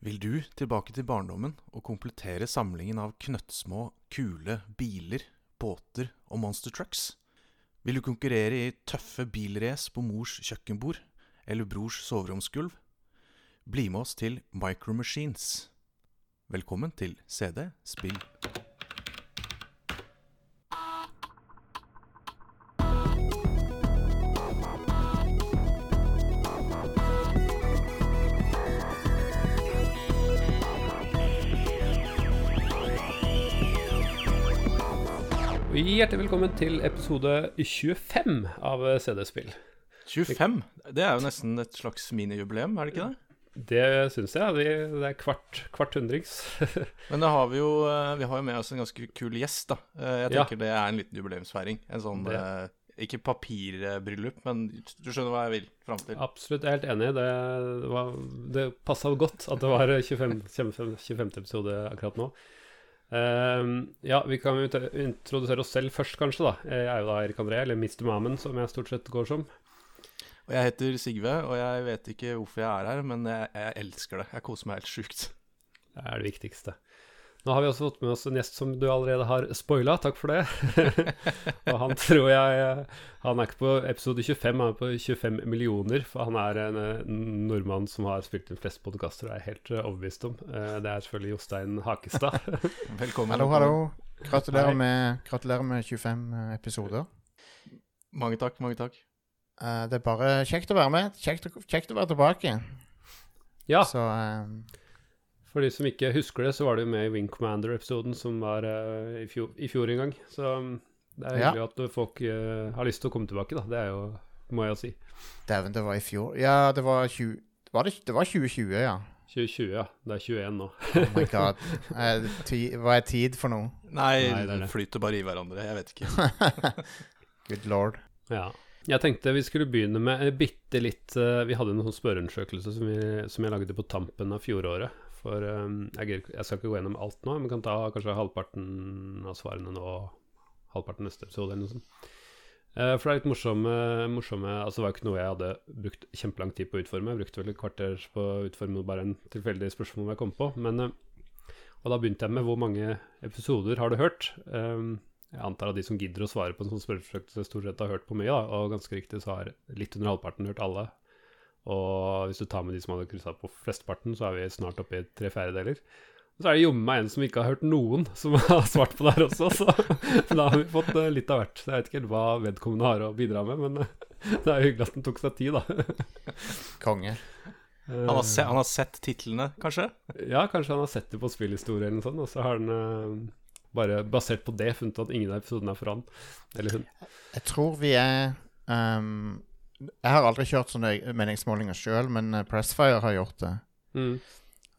Vil du tilbake til barndommen og komplettere samlingen av knøttsmå, kule biler, båter og monster trucks? Vil du konkurrere i tøffe bilrace på mors kjøkkenbord eller brors soveromsgulv? Bli med oss til Micromachines. Velkommen til CD Spill. Hjertelig velkommen til episode 25 av CD-spill. 25? Det er jo nesten et slags minijubileum, er det ikke det? Det syns jeg. Vi, det er kvart, kvart hundrings. Men har vi jo eh, Vi har jo med oss en ganske kul gjest, da. Jeg Jeg Ja. tenker det er en liten jubileumsfeiring. En sånn Det- eh, Ikke papirbryllup, men du skjønner hva jeg vil fram til. Absolutt, jeg er helt enig. Det, var, det passa godt at det var 25. 25. 25. episode akkurat nå. Ehm, ja, vi kan jo introdusere oss selv først, kanskje. da Jeg er jo da Erik André, eller Mr. Mammen, som jeg stort sett går som. Og jeg heter Sigve, og jeg vet ikke hvorfor jeg er her, men jeg, jeg elsker det. Jeg koser meg helt sjukt. Det er det viktigste. Nå har vi også fått med oss en gjest som du allerede har spoila, takk for det. og han tror jeg Han er ikke på episode 25, han er på 25 millioner. For han er en eh, nordmann som har spilt inn flest podkaster, er jeg helt eh, overbevist om. Eh, Det er selvfølgelig Jostein Hakestad. Velkommen. Hallo, hallo. Gratulerer med, gratulerer med 25 episoder. Mange takk, mange takk. Eh, det er bare kjekt å være med. Kjekt, kjekt å være tilbake. Ja, Så eh, for de som ikke husker det, så var du med i Wing Commander-episoden som var uh, i, fjor, i fjor en gang. Så um, det er Ja. hyggelig at folk uh, har lyst til å komme tilbake, da. Det er jo, må jeg jo si. Dæven, det var i fjor. Ja, det var 20... Var det, det var 2020, ja. 2020, ja. Det er 21 nå. Oh my god. Er, ti, hva er tid for noe? Nei, Nei, det det. flyter bare i hverandre. Jeg vet ikke. Good lord. Ja. Jeg tenkte vi skulle begynne med eh, bitte litt Vi hadde en sånn spørreundersøkelse som, som jeg lagde på tampen av fjoråret. For um, jeg, jeg skal ikke gå gjennom alt nå, men kan ta kanskje halvparten av svarene nå halvparten neste episode eller noe sånt. Uh, For det er litt morsomme, morsomme Altså det var ikke noe jeg hadde brukt kjempelang tid på å utforme. Jeg brukte vel et kvarter på å utforme bare en tilfeldig spørsmål jeg kom på. Men uh, Og da begynte jeg med hvor mange episoder har du hørt? Um, jeg antar at de som gidder å svare på en sånn spørreundersøkelse, stort sett har hørt på mye, da, og ganske riktig så har litt under halvparten hørt alle. Og hvis du tar med de som hadde kryssa på flesteparten, så er vi snart oppe i tre fjerdedeler. Så er det jommen meg en som ikke har hørt noen som har svart på det her også, så da har vi fått eh, litt av hvert. Så jeg vet ikke helt hva vedkommende har å bidra med, men eh, det er jo hyggelig at den tok seg tid, da. Konge. Han har, se, han har sett titlene, kanskje? Ja, kanskje han har sett det på spillhistorie eller noe sånt, og så har han eh, bare basert på det funnet at ingen av episodene er for han. Eller hun. Jeg tror vi er ehm, Jeg har aldri kjørt sånne meningsmålinger sjøl, men eh, Pressfire har gjort det. Mm.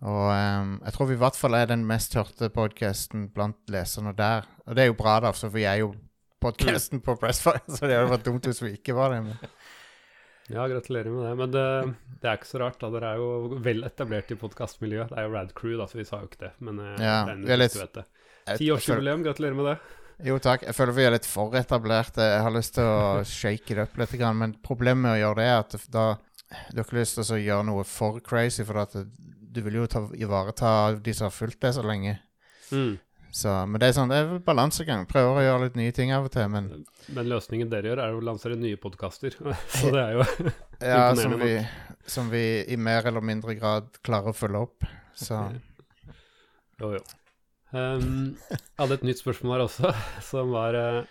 Og um, jeg tror vi i hvert fall er den mest hørte podkasten blant leserne der. Og det er jo bra, da, for vi er jo podkasten på Pressfire, så det hadde vært dumt hvis vi ikke var det. Men. Ja, gratulerer med det. Men det, det er ikke så rart, da. Dere er jo vel etablert i podkastmiljøet. Det er jo Rad Crew, da, så vi sa jo ikke det. Men eh, Ja, det er en litt- du vet det. Tiårsjubileum, gratulerer med det. Jo takk. Jeg føler vi er litt for etablerte. Jeg har lyst til å shake det opp litt, men problemet med å gjøre det er at da Du har ikke lyst til å gjøre noe for crazy, for at du vil jo ta, ivareta de som har fulgt det så lenge. Mm. Så, men det er sånn, det er balansegang. Prøver å gjøre litt nye ting av og til, men Men løsningen dere gjør, er å lansere nye podkaster. så det er jo ja, som vi, som vi i mer eller mindre grad klarer å følge opp. Så Jo, jo. Um, jeg hadde et nytt spørsmål her også, som var eh,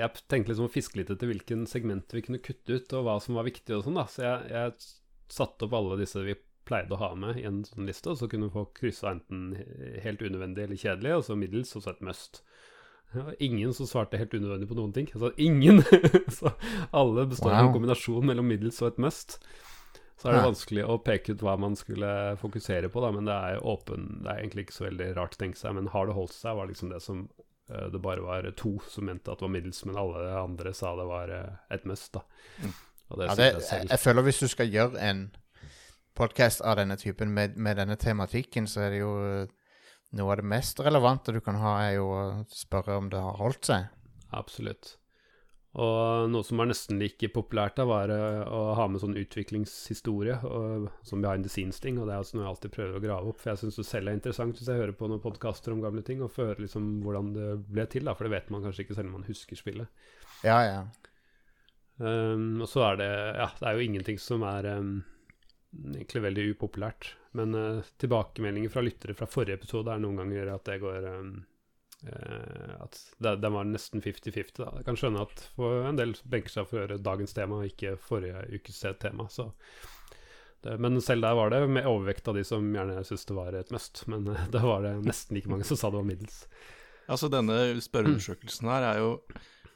Jeg tenkte liksom å fiske litt etter hvilken segment vi kunne kutte ut, og hva som var viktig og sånn, da. Så jeg, jeg satte opp alle disse vi pleide å ha med i en sånn liste, og så kunne folk krysse enten helt unødvendig eller kjedelig, og så middels, og så et must. Ja, ingen som svarte helt unødvendig på noen ting. Altså ingen! så alle består av en kombinasjon mellom middels og et must. Så er det vanskelig å peke ut hva man skulle fokusere på, da, men det er åpen Det er egentlig ikke så veldig rart å tenke seg, men har det holdt seg, var liksom det som eh, Det bare var to som mente at det var middels, men alle andre sa det var eh, et must, da. Mm. Det ja, det, jeg jeg føler hvis du skal gjøre en podkast av denne typen med, med denne tematikken, så er det jo eh, noe av det mest relevante du kan ha, er jo å spørre om det har holdt seg. Absolutt. Og noe som var nesten like populært, da, var eh, å ha med sånn utviklingshistorie, og, som behind the scenes-ting. Og det er altså noe jeg alltid prøver å grave opp, for jeg syns det selv er interessant hvis jeg hører på noen podkaster om gamle ting, og får høre liksom hvordan det ble til, da, for det vet man kanskje ikke selv om man husker spillet. Ja, ja. Um, og så er det Ja, det er jo ingenting som er um, egentlig veldig upopulært. Men uh, tilbakemeldinger fra lyttere fra forrige episode er noen ganger at det går um, At den var nesten 50-50. Jeg kan skjønne at for en del benker seg for å høre dagens tema, ikke forrige ukes tema. Så det, men selv der var det med overvekt av de som gjerne syntes det var et must. Men uh, det var det nesten like mange som sa det var middels. Altså, denne spørreundersøkelsen her er jo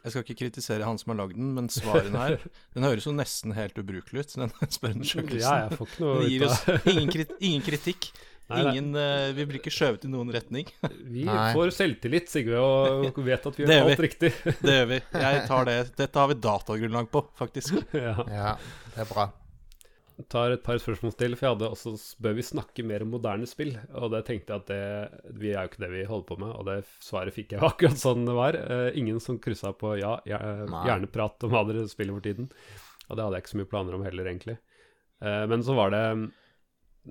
Jeg skal ikke kritisere han som har lagd den, men svarene her Den høres jo nesten helt ubrukelig ut, den spørreundersøkelsen. Ja, jeg får ikke noe ut av ingen, krit ingen kritikk. Ingen, eh, vi blir ikke skjøvet i noen retning. Vi Nei. får selvtillit, Sigve, og vet at vi gjør alt riktig. Det gjør vi. Jeg tar det. Dette har vi datagrunnlag på, faktisk. ja. ja. Det er bra. Jeg tar et par spørsmål til, for jeg hadde også Bør vi snakke mer om moderne spill? Og det tenkte jeg at det Vi er jo ikke det vi holder på med, og det svaret fikk jeg akkurat sånn det var. Eh, ingen som kryssa på ja, gjerne prat om hva dere spiller for tiden. Og det hadde jeg ikke så mye planer om heller, egentlig. Eh, men så var det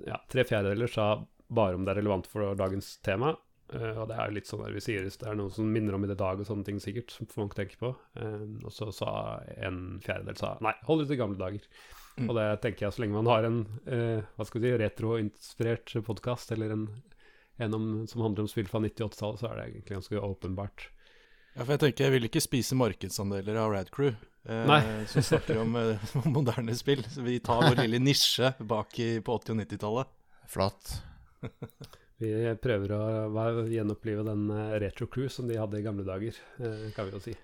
ja, tre fjerdedeler sa bare om det er relevant for dagens tema. Uh, og det er litt sånn der vi sier det er noe som minner om i det dag og sånne ting sikkert, som folk tenker på. Uh, og så sa en fjerdedel sa nei, hold ut i gamle dager. Mm. Og det tenker jeg så lenge man har en uh, hva skal vi si, retroinspirert podkast, eller en, en om, som handler om spill fra 90-80-tallet, så er det egentlig ganske åpenbart. Ja, for jeg tenker, jeg vil ikke spise markedsandeler av Rad Eh, Nei. som snakker om eh, moderne spill. Så vi tar vår lille nisje bak i, på 80- og 90-tallet. Flott. Vi prøver å gjenopplive den eh, retro crew som de hadde i gamle dager, kan vi jo si.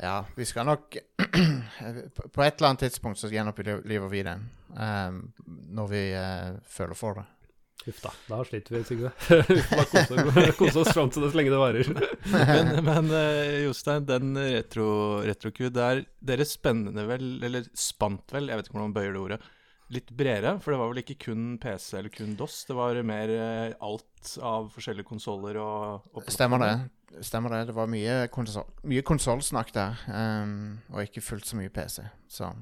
Ja, vi skal nok På et eller annet tidspunkt så gjenoppliver vi den. ehm, når vi føler for det. Huff da, da sliter vi, Sigve. vi får bare kose, oss fram til det så lenge det varer. Men, men eh, Jostein, den retro, retro-Q, der dere spennende vel, eller spant vel, jeg vet ikke hvordan man bøyer det ordet, litt bredere? For det var vel ikke kun PC eller kun DOS, det var mer eh, alt av forskjellige konsoller og, og Stemmer det. Stemmer det. Det var mye, konsol mye konsollsnakk der, um, og ikke fullt så mye PC. Så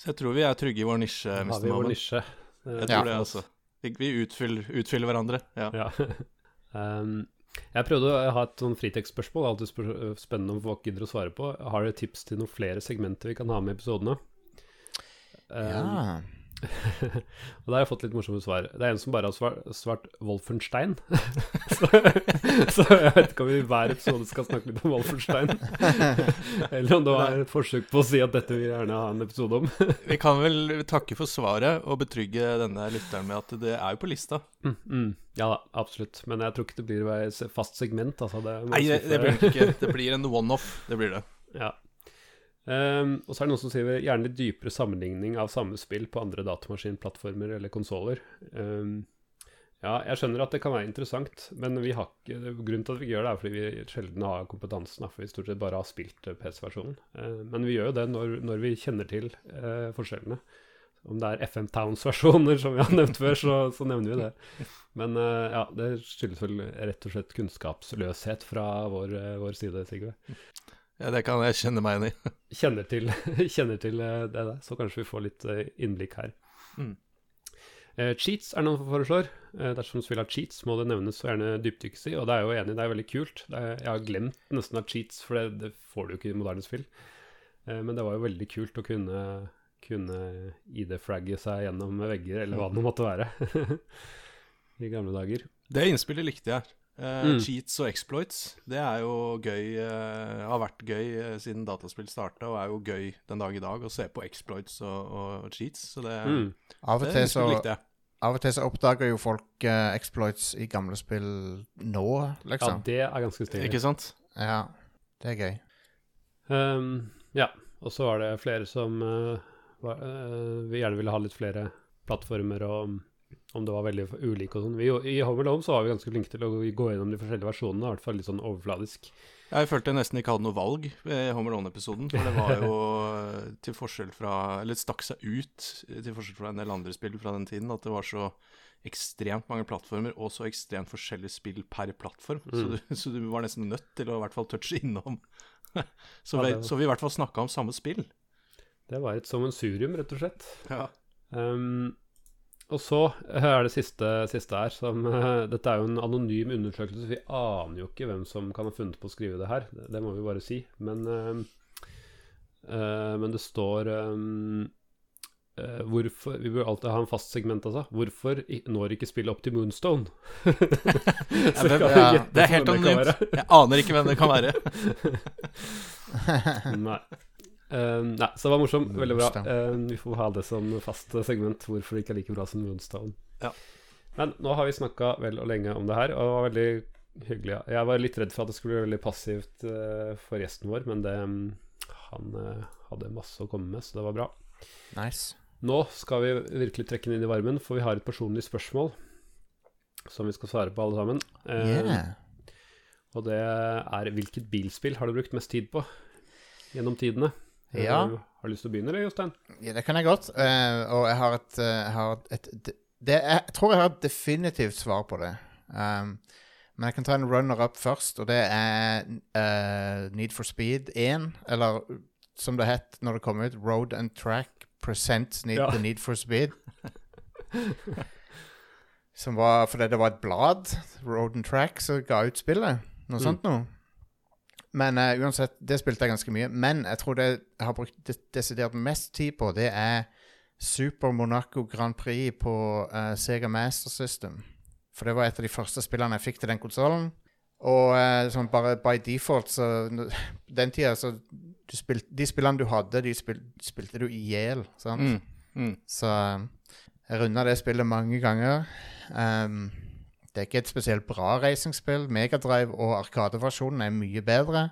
Så jeg tror vi er trygge i vår nisje, Mr. vi vår nisje. Jeg Ja. tror det, altså. Vi, vi utfyller, utfyller hverandre. Ja. Ja. um, jeg prøvde å ha et sånn fritekstspørsmål. det er Alltid spennende om folk gidder å svare på. Har dere tips til noen flere segmenter vi kan ha med i episodene? Um, ja. og da har jeg fått litt morsomme svar. Det er en som bare har svar svart Wolfenstein. så, så jeg vet ikke om vi i hver episode skal snakke litt om Wolfenstein. Eller om det var et forsøk på å si at dette vil jeg gjerne ha en episode om. Vi kan vel takke for svaret og betrygge denne lytteren med at det er jo på lista. Mm, mm. Ja da, absolutt. Men jeg tror ikke det blir et fast segment. Altså det, Nei, det, det blir ikke. Det blir en one-off. Det blir det. Ja. Ehm, og så er det noen som sier gjerne litt dypere sammenligning av samme spill på andre datamaskinplattformer eller konsoller. Um, ja, jeg skjønner at det kan være interessant, men vi har ikke, grunnen til at vi ikke gjør det, er fordi vi sjelden har kompetansen, for vi stort sett bare har spilt eh, PC-versjonen. Uh, men vi gjør jo det når, når vi kjenner til uh, forskjellene. Om det er FM Towns-versjoner, som vi har nevnt før, så, så nevner vi det. Men uh, ja, det skyldes vel rett og slett kunnskapsløshet fra vår, vår side, Sigve Ja, det kan jeg kjenne meg igjen i. kjenner til, kjenner til eh, det der, så kanskje vi får litt eh, innblikk her. Mm. Eh, cheats er noe man foreslår. Eh, dersom du vil ha cheats, må det nevnes og gjerne dypdykkes i. Og det er jo enig, det er veldig kult. Er, jeg har glemt nesten av cheats, for det, det får du jo ikke i moderne spill. Eh, men det var jo veldig kult å kunne, kunne ID-fragge seg gjennom vegger, eller hva det måtte være. I gamle dager. Det innspillet likte jeg. Eh, Mm. Cheats og exploits, det er jo gøy eh, Har vært gøy eh, siden dataspill starta, og er jo gøy den dag i dag å se på exploits og, og, cheats. Så det, Mm. Av og, det til så, likte jeg. av og til så oppdager jo folk uh, exploits i gamle spill nå, liksom. Ja, det er ganske stilig. Ikke sant? Ja, det er gøy. Um, ja, og så var det flere som uh, var, uh, vi gjerne ville ha litt flere plattformer, og om- det var veldig ulike og sånn. I Home Alone så var vi ganske flinke til å gå gjennom de forskjellige versjonene, i hvert fall litt sånn overfladisk. Jeg følte jeg nesten ikke hadde noe valg ved Home Alone-episoden. For det var jo eh, til forskjell fra Eller stakk seg ut eh, til forskjell fra en del andre spill fra den tiden. At det var så ekstremt mange plattformer og så ekstremt forskjellige spill per plattform. Så, Mm. du, så du var nesten nødt til å i hvert fall touche innom Så, vi, så vi i hvert fall snakka om samme spill. Det var et sammensurium, rett og slett. Ja. Um, og så er det siste, siste her som uh, Dette er jo en anonym undersøkelse, så vi aner jo ikke hvem som kan ha funnet på å skrive det her. Det, det må vi bare si. Men, uh, uh, men det står um, eh, Hvorfor Vi bør alltid ha en fast segment, altså. Hvorfor når ikke spillet opp til Moonstone? hvem- kan ja, Det er helt anonymt. Jeg aner ikke hvem det kan være. Nei. Eh, nei, så det var morsomt. Veldig bra. Eh, vi får ha det som fast segment, hvorfor det ikke er like bra som Moonstone. Ja. Men nå har vi snakka vel og lenge om det her, og det var veldig hyggelig. ja. Jeg var litt redd for at det skulle bli veldig passivt uh, for gjesten vår, men det, han uh, hadde masse å komme med, så det var bra. Nice. Nå skal vi virkelig trekke den inn i varmen, for vi har et personlig spørsmål som vi skal svare på alle sammen. Eh, Yeah. Og det er hvilket bilspill har du brukt mest tid på gjennom tidene? Ja. Har du lyst til å begynne, det, Jostein? Ja, det kan jeg godt. Uh, og jeg har et, eh, jeg har et et det Jeg tror jeg har et definitivt svar på det. Um, men jeg kan ta en runner-up først, og det er uh, Need for Speed 1. Eller som det het når det kom ut, Road and Track Presents Need, Ja. The Need for Speed. som var fordi det var et blad, Road and Track, som ga ut spillet. Noe Mm. sånt noe. Men uh, uansett, det spilte jeg ganske mye. Men jeg tror det jeg har brukt de desidert mest tid på, det er Super Monaco Grand Prix på uh, Sega Master System. For det var et av de første spillene jeg fikk til den konsollen. Og uh, sånn bare by default, så Den tida, så spil, De spillene du hadde, de spil, spilte du i hjel, sant? Mm. Mm. Så jeg runda det spillet mange ganger. Um, det er ikke et spesielt bra racingspill. Megadrive og Arkadeversjonen er mye bedre.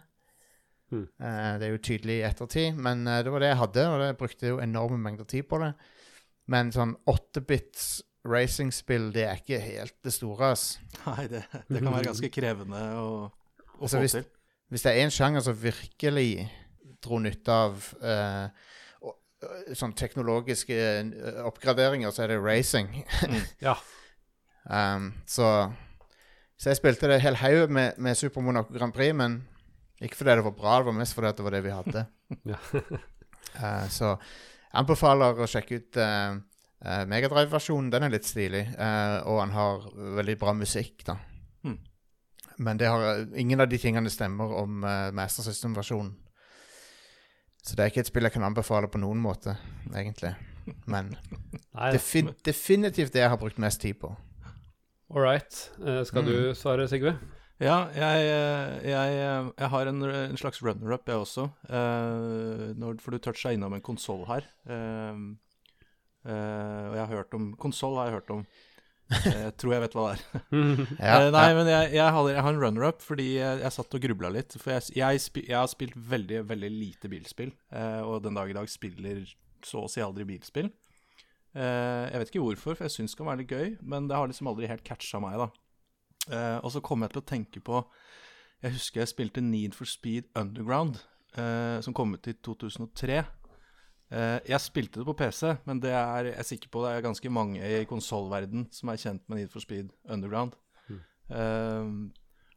Mm. Eh, det er jo tydelig i ettertid, men eh, det var det jeg hadde, og jeg brukte jo enorme mengder tid på det. Men sånn 8-bits racingspill, det er ikke helt det store, ass. Nei, det, det kan være ganske krevende å, å Altså, få hvis- til. Hvis det er én sjanger som virkelig dro nytte av eh, sånn teknologiske eh, oppgraderinger, så er det racing. Ja. Um, så, så jeg spilte det hel haug med, med Super Monaco Grand Prix, men ikke fordi det var bra, det var mest fordi det var det vi hadde. Uh, så jeg anbefaler å sjekke ut uh, uh, Megadrive-versjonen. Den er litt stilig, og han har veldig bra musikk, da. Hmm. Men det har, ingen av de tingene stemmer om uh, Master System-versjonen. Så det er ikke et spill jeg kan anbefale på noen måte, egentlig. Men Nei, defin definitivt det jeg har brukt mest tid på. All right. Skal skal du Mm. svare, Sigve? Ja, jeg, eh, jeg, eh, jeg har en, en slags runner-up, jeg også. Eh, når, for du toucha innom en konsoll her. Eh, eh, og jeg har hørt om Konsoll har jeg hørt om. Jeg tror jeg vet hva det er. Ja, Eh, nei, ja. men jeg, jeg, har, jeg har en runner-up fordi jeg, jeg satt og grubla litt. For jeg, jeg, spi, jeg har spilt veldig, veldig lite bilspill, eh, og den dag i dag spiller så å si aldri bilspill. Eh, jeg vet ikke hvorfor, for jeg syns det kan være litt gøy, men det har liksom aldri helt catcha meg, da. Eh, og så kom jeg til å tenke på Jeg husker jeg spilte Need for Speed Underground, eh, som kom ut i 2003. Eh, jeg spilte det på PC, men det er jeg er sikker på det er ganske mange i konsollverden som er kjent med Need for Speed Underground. Eh,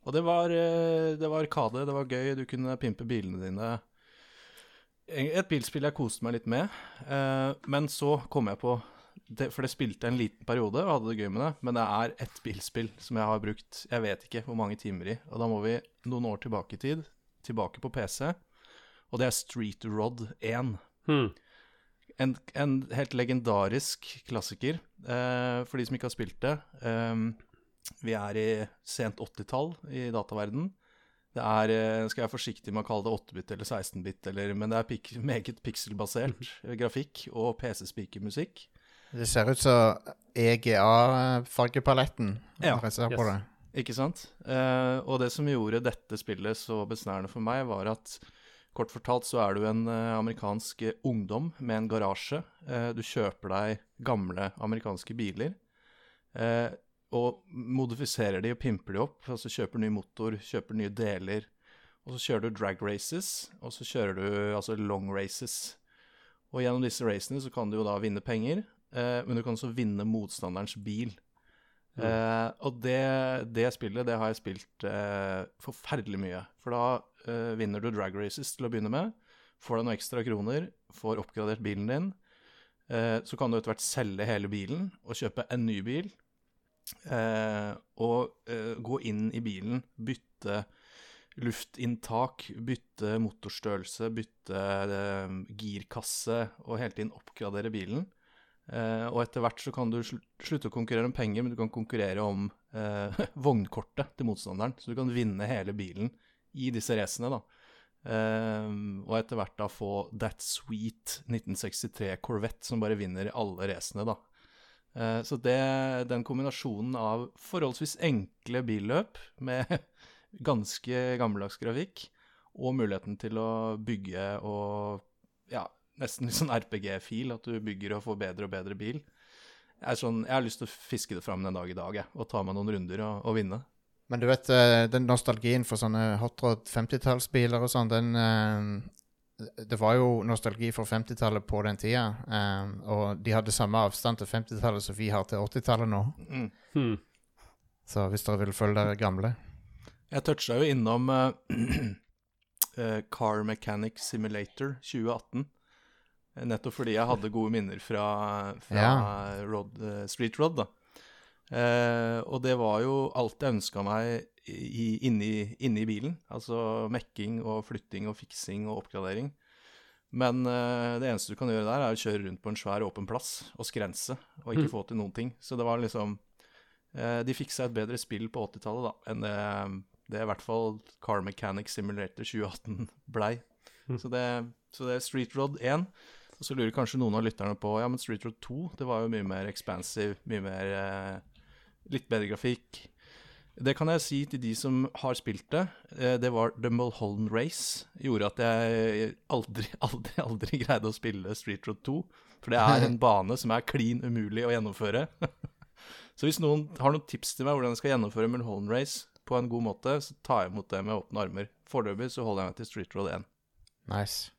og det var, det var Arkade, det var gøy, du kunne pimpe bilene dine. Et bilspill jeg koste meg litt med, eh, men så kom jeg på det, For det spilte en liten periode og hadde det gøy med det, men det er ett bilspill som jeg har brukt jeg vet ikke hvor mange timer i. Og da må vi noen år tilbake i tid, tilbake på PC, og det er Street Rod 1 Hmm. en, en helt legendarisk klassiker eh, for de som ikke har spilt det. Eh, vi er i sent 80-tall i dataverden. Det er, eh, skal jeg være forsiktig med å kalle det 8-bit eller 16-bit, men det er pik meget pikselbasert eh, grafikk og PC-speakermusikk. Det ser ut som EGA-fargepaletten. Ja, jeg ser på yes. det. Ikke sant? Eh, og det som gjorde dette spillet så besnærende for meg, var at kort fortalt så er du en eh, amerikansk eh, ungdom med en garasje. Eh, du kjøper deg gamle amerikanske biler. Eh, og modifiserer de og pimper de opp. Altså kjøper ny motor, kjøper nye deler. Og så kjører du drag races, og så kjører du altså long races. Og gjennom disse racene så kan du jo da vinne penger, eh, men du kan også vinne motstanderens bil. Eh, og det, det spillet det har jeg spilt eh, forferdelig mye. For da eh, vinner du drag races til å begynne med. Får deg noen ekstra kroner, får oppgradert bilen din. Eh, så kan du etter hvert selge hele bilen og kjøpe en ny bil. Eh, og eh, gå inn i bilen, bytte luftinntak, bytte motorstørrelse, bytte eh, girkasse og hele tiden oppgradere bilen. Eh, og etter hvert så kan du slutte å konkurrere om penger, men du kan konkurrere om eh, vognkortet til motstanderen. Så du kan vinne hele bilen i disse racene, da. Eh, og etter hvert da få That Sweet 1963 Corvette som bare vinner alle racene, da. Eh, så det, den kombinasjonen av forholdsvis enkle billøp med ganske gammeldags grafikk, og muligheten til å bygge og ja, nesten litt sånn RPG-fil, at du bygger og får bedre og bedre bil. Sånn, jeg har lyst til å fiske det fram den dag i dag, jeg, og ta meg noen runder og, og vinne. Men du vet, eh, den nostalgien for sånne hotrod 50-tallsbiler og sånn, den eh, Det var jo nostalgi for 50-tallet på den tida, Um, og de hadde samme avstand til 50-tallet som vi har til 80-tallet nå. Mm. Hmm. Så hvis dere vil følge dere gamle Jeg toucha jo innom uh, uh, Car Mechanic Simulator 2018. eh, Nettopp fordi jeg hadde gode minner fra, fra Ja. Rod, uh, Street Rod. da. Eh, og det var jo alt jeg ønska meg i, inni, inni bilen. Altså mekking og flytting og fiksing og oppgradering. Men eh, det eneste du kan gjøre der, er å kjøre rundt på en svær åpen plass og skrense, og ikke Mm. få til noen ting. Så det var liksom eh, De fikk seg et bedre spill på 80-tallet da, enn det, det i hvert fall Car Mechanic Simulator 2018 blei. Mm. Så, det, så det er Street Road 1. Og så lurer kanskje noen av lytterne på Ja, men Street Road 2, det var jo mye mer expansive, mye mer eh, Litt bedre grafikk. Det kan jeg si til de som har spilt det. Eh, det var The Mulholland Race. Gjorde at jeg aldri, aldri, aldri greide å spille Street Road 2. For det er en bane som er klin umulig å gjennomføre. så hvis noen har noen tips til meg hvordan jeg skal gjennomføre Mulholland Race på en god måte, så tar jeg imot det med åpne armer. Foreløpig så holder jeg meg til Street Road 1. Nice.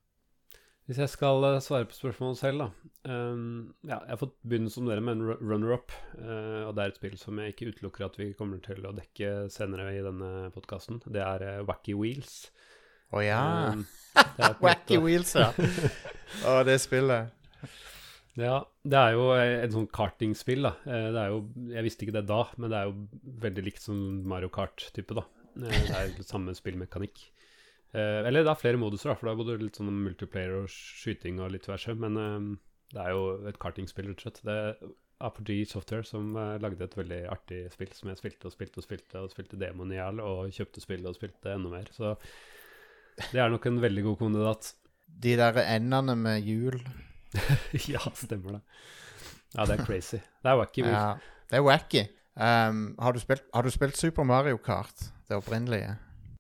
Hvis jeg skal eh, svare på spørsmålet selv, da. um, ja, jeg har fått begynne som dere med en runner-up. Uh, og det er et spill som jeg ikke utelukker at vi kommer til å dekke senere i denne podkasten. Det er uh, Wacky Wheels. Å ja. Er på en Wacky Wheels, ja. Å, det spillet. Ja, det er jo et en sånn kartingspill, da. Det er jo, jeg visste ikke det da, men det er jo veldig likt som Mario Kart-type, da. Det er jo samme spillmekanikk. Eh, Eller det er flere moduser, da, for det er både litt sånn multiplayer og skyting og litt diverse. Men eh, det er jo et kartingspill, rett og slett. Det er Apogee Software som eh, lagde et veldig artig spill som jeg spilte og spilte og spilte, og spilte Demon i hjel, og kjøpte spillet og spilte enda mer. Så det er nok en veldig god kandidat. De der endene med hjul. ja, stemmer det. Ja, det er crazy. Det er wacky. Ja, det er wacky. Um, har, du spilt, har du spilt Super Mario Kart, det opprinnelige?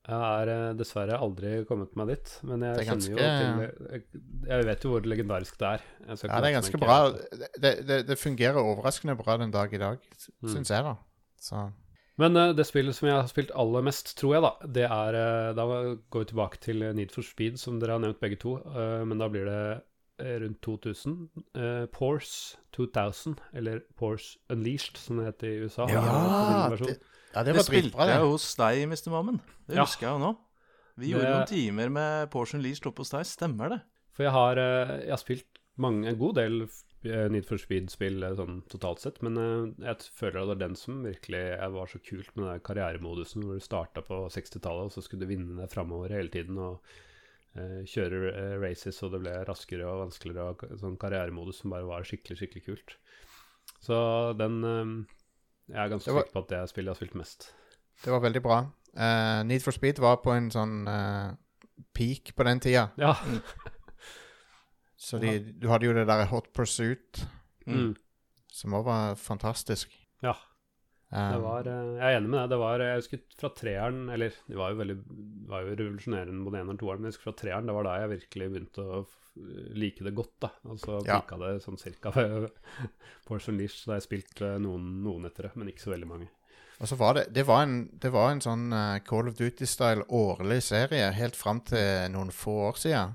Jeg har eh, dessverre aldri kommet meg dit, men jeg er kjenner jo til jeg, vet jo hvor legendarisk det er. Ja, det er ganske bra. det. Det, det, fungerer overraskende bra den dag i dag, Mm. syns jeg, da. Så Men uh, det spillet som jeg har spilt aller mest, tror jeg, da, det er uh, Da går vi tilbake til Need for Speed, som dere har nevnt begge to, uh, men da blir det rundt 2000. Uh, Pores 2000, eller Pores Unleashed, som det heter i USA. Ja, det, ja, det Det, spilte jeg hos deg, Mr. Mammen. Det Ja. husker jeg jo nå. Vi Det- gjorde noen timer med Portion Leach oppe hos deg. Stemmer det? For jeg har, eh, jeg har spilt mange, en god del eh, Need for Speed-spill eh, sånn totalt sett, men jeg føler at det er den som virkelig Jeg var så kult med den karrieremodusen hvor du starta på 60-tallet, og så skulle du vinne deg framover hele tiden og kjøre races, og det ble raskere og vanskeligere, og sånn karrieremodus som bare var skikkelig, skikkelig kult. Så den Jeg er ganske var- sikker på at det er spillet jeg har spilt mest. Det var veldig bra. Uh, Need for Speed var på en sånn uh, peak på den tida. Ja. Så de, du hadde jo det der Hot Pursuit, Mm. som òg var fantastisk. Ja. Um, Det var, jeg er enig med deg. Det var, jeg husker fra treeren Eller det var jo veldig var jo revolusjonerende både eneren og toeren, men jeg husker fra treeren, det var da jeg virkelig begynte å like det godt. da Altså Ja. pika det sånn cirka Portion Leash, da jeg spilte noen, noen etter det, men ikke så veldig mange. Og så var det Det var en, det var en sånn eh, Call of Duty-style årlig serie helt fram til noen få år siden.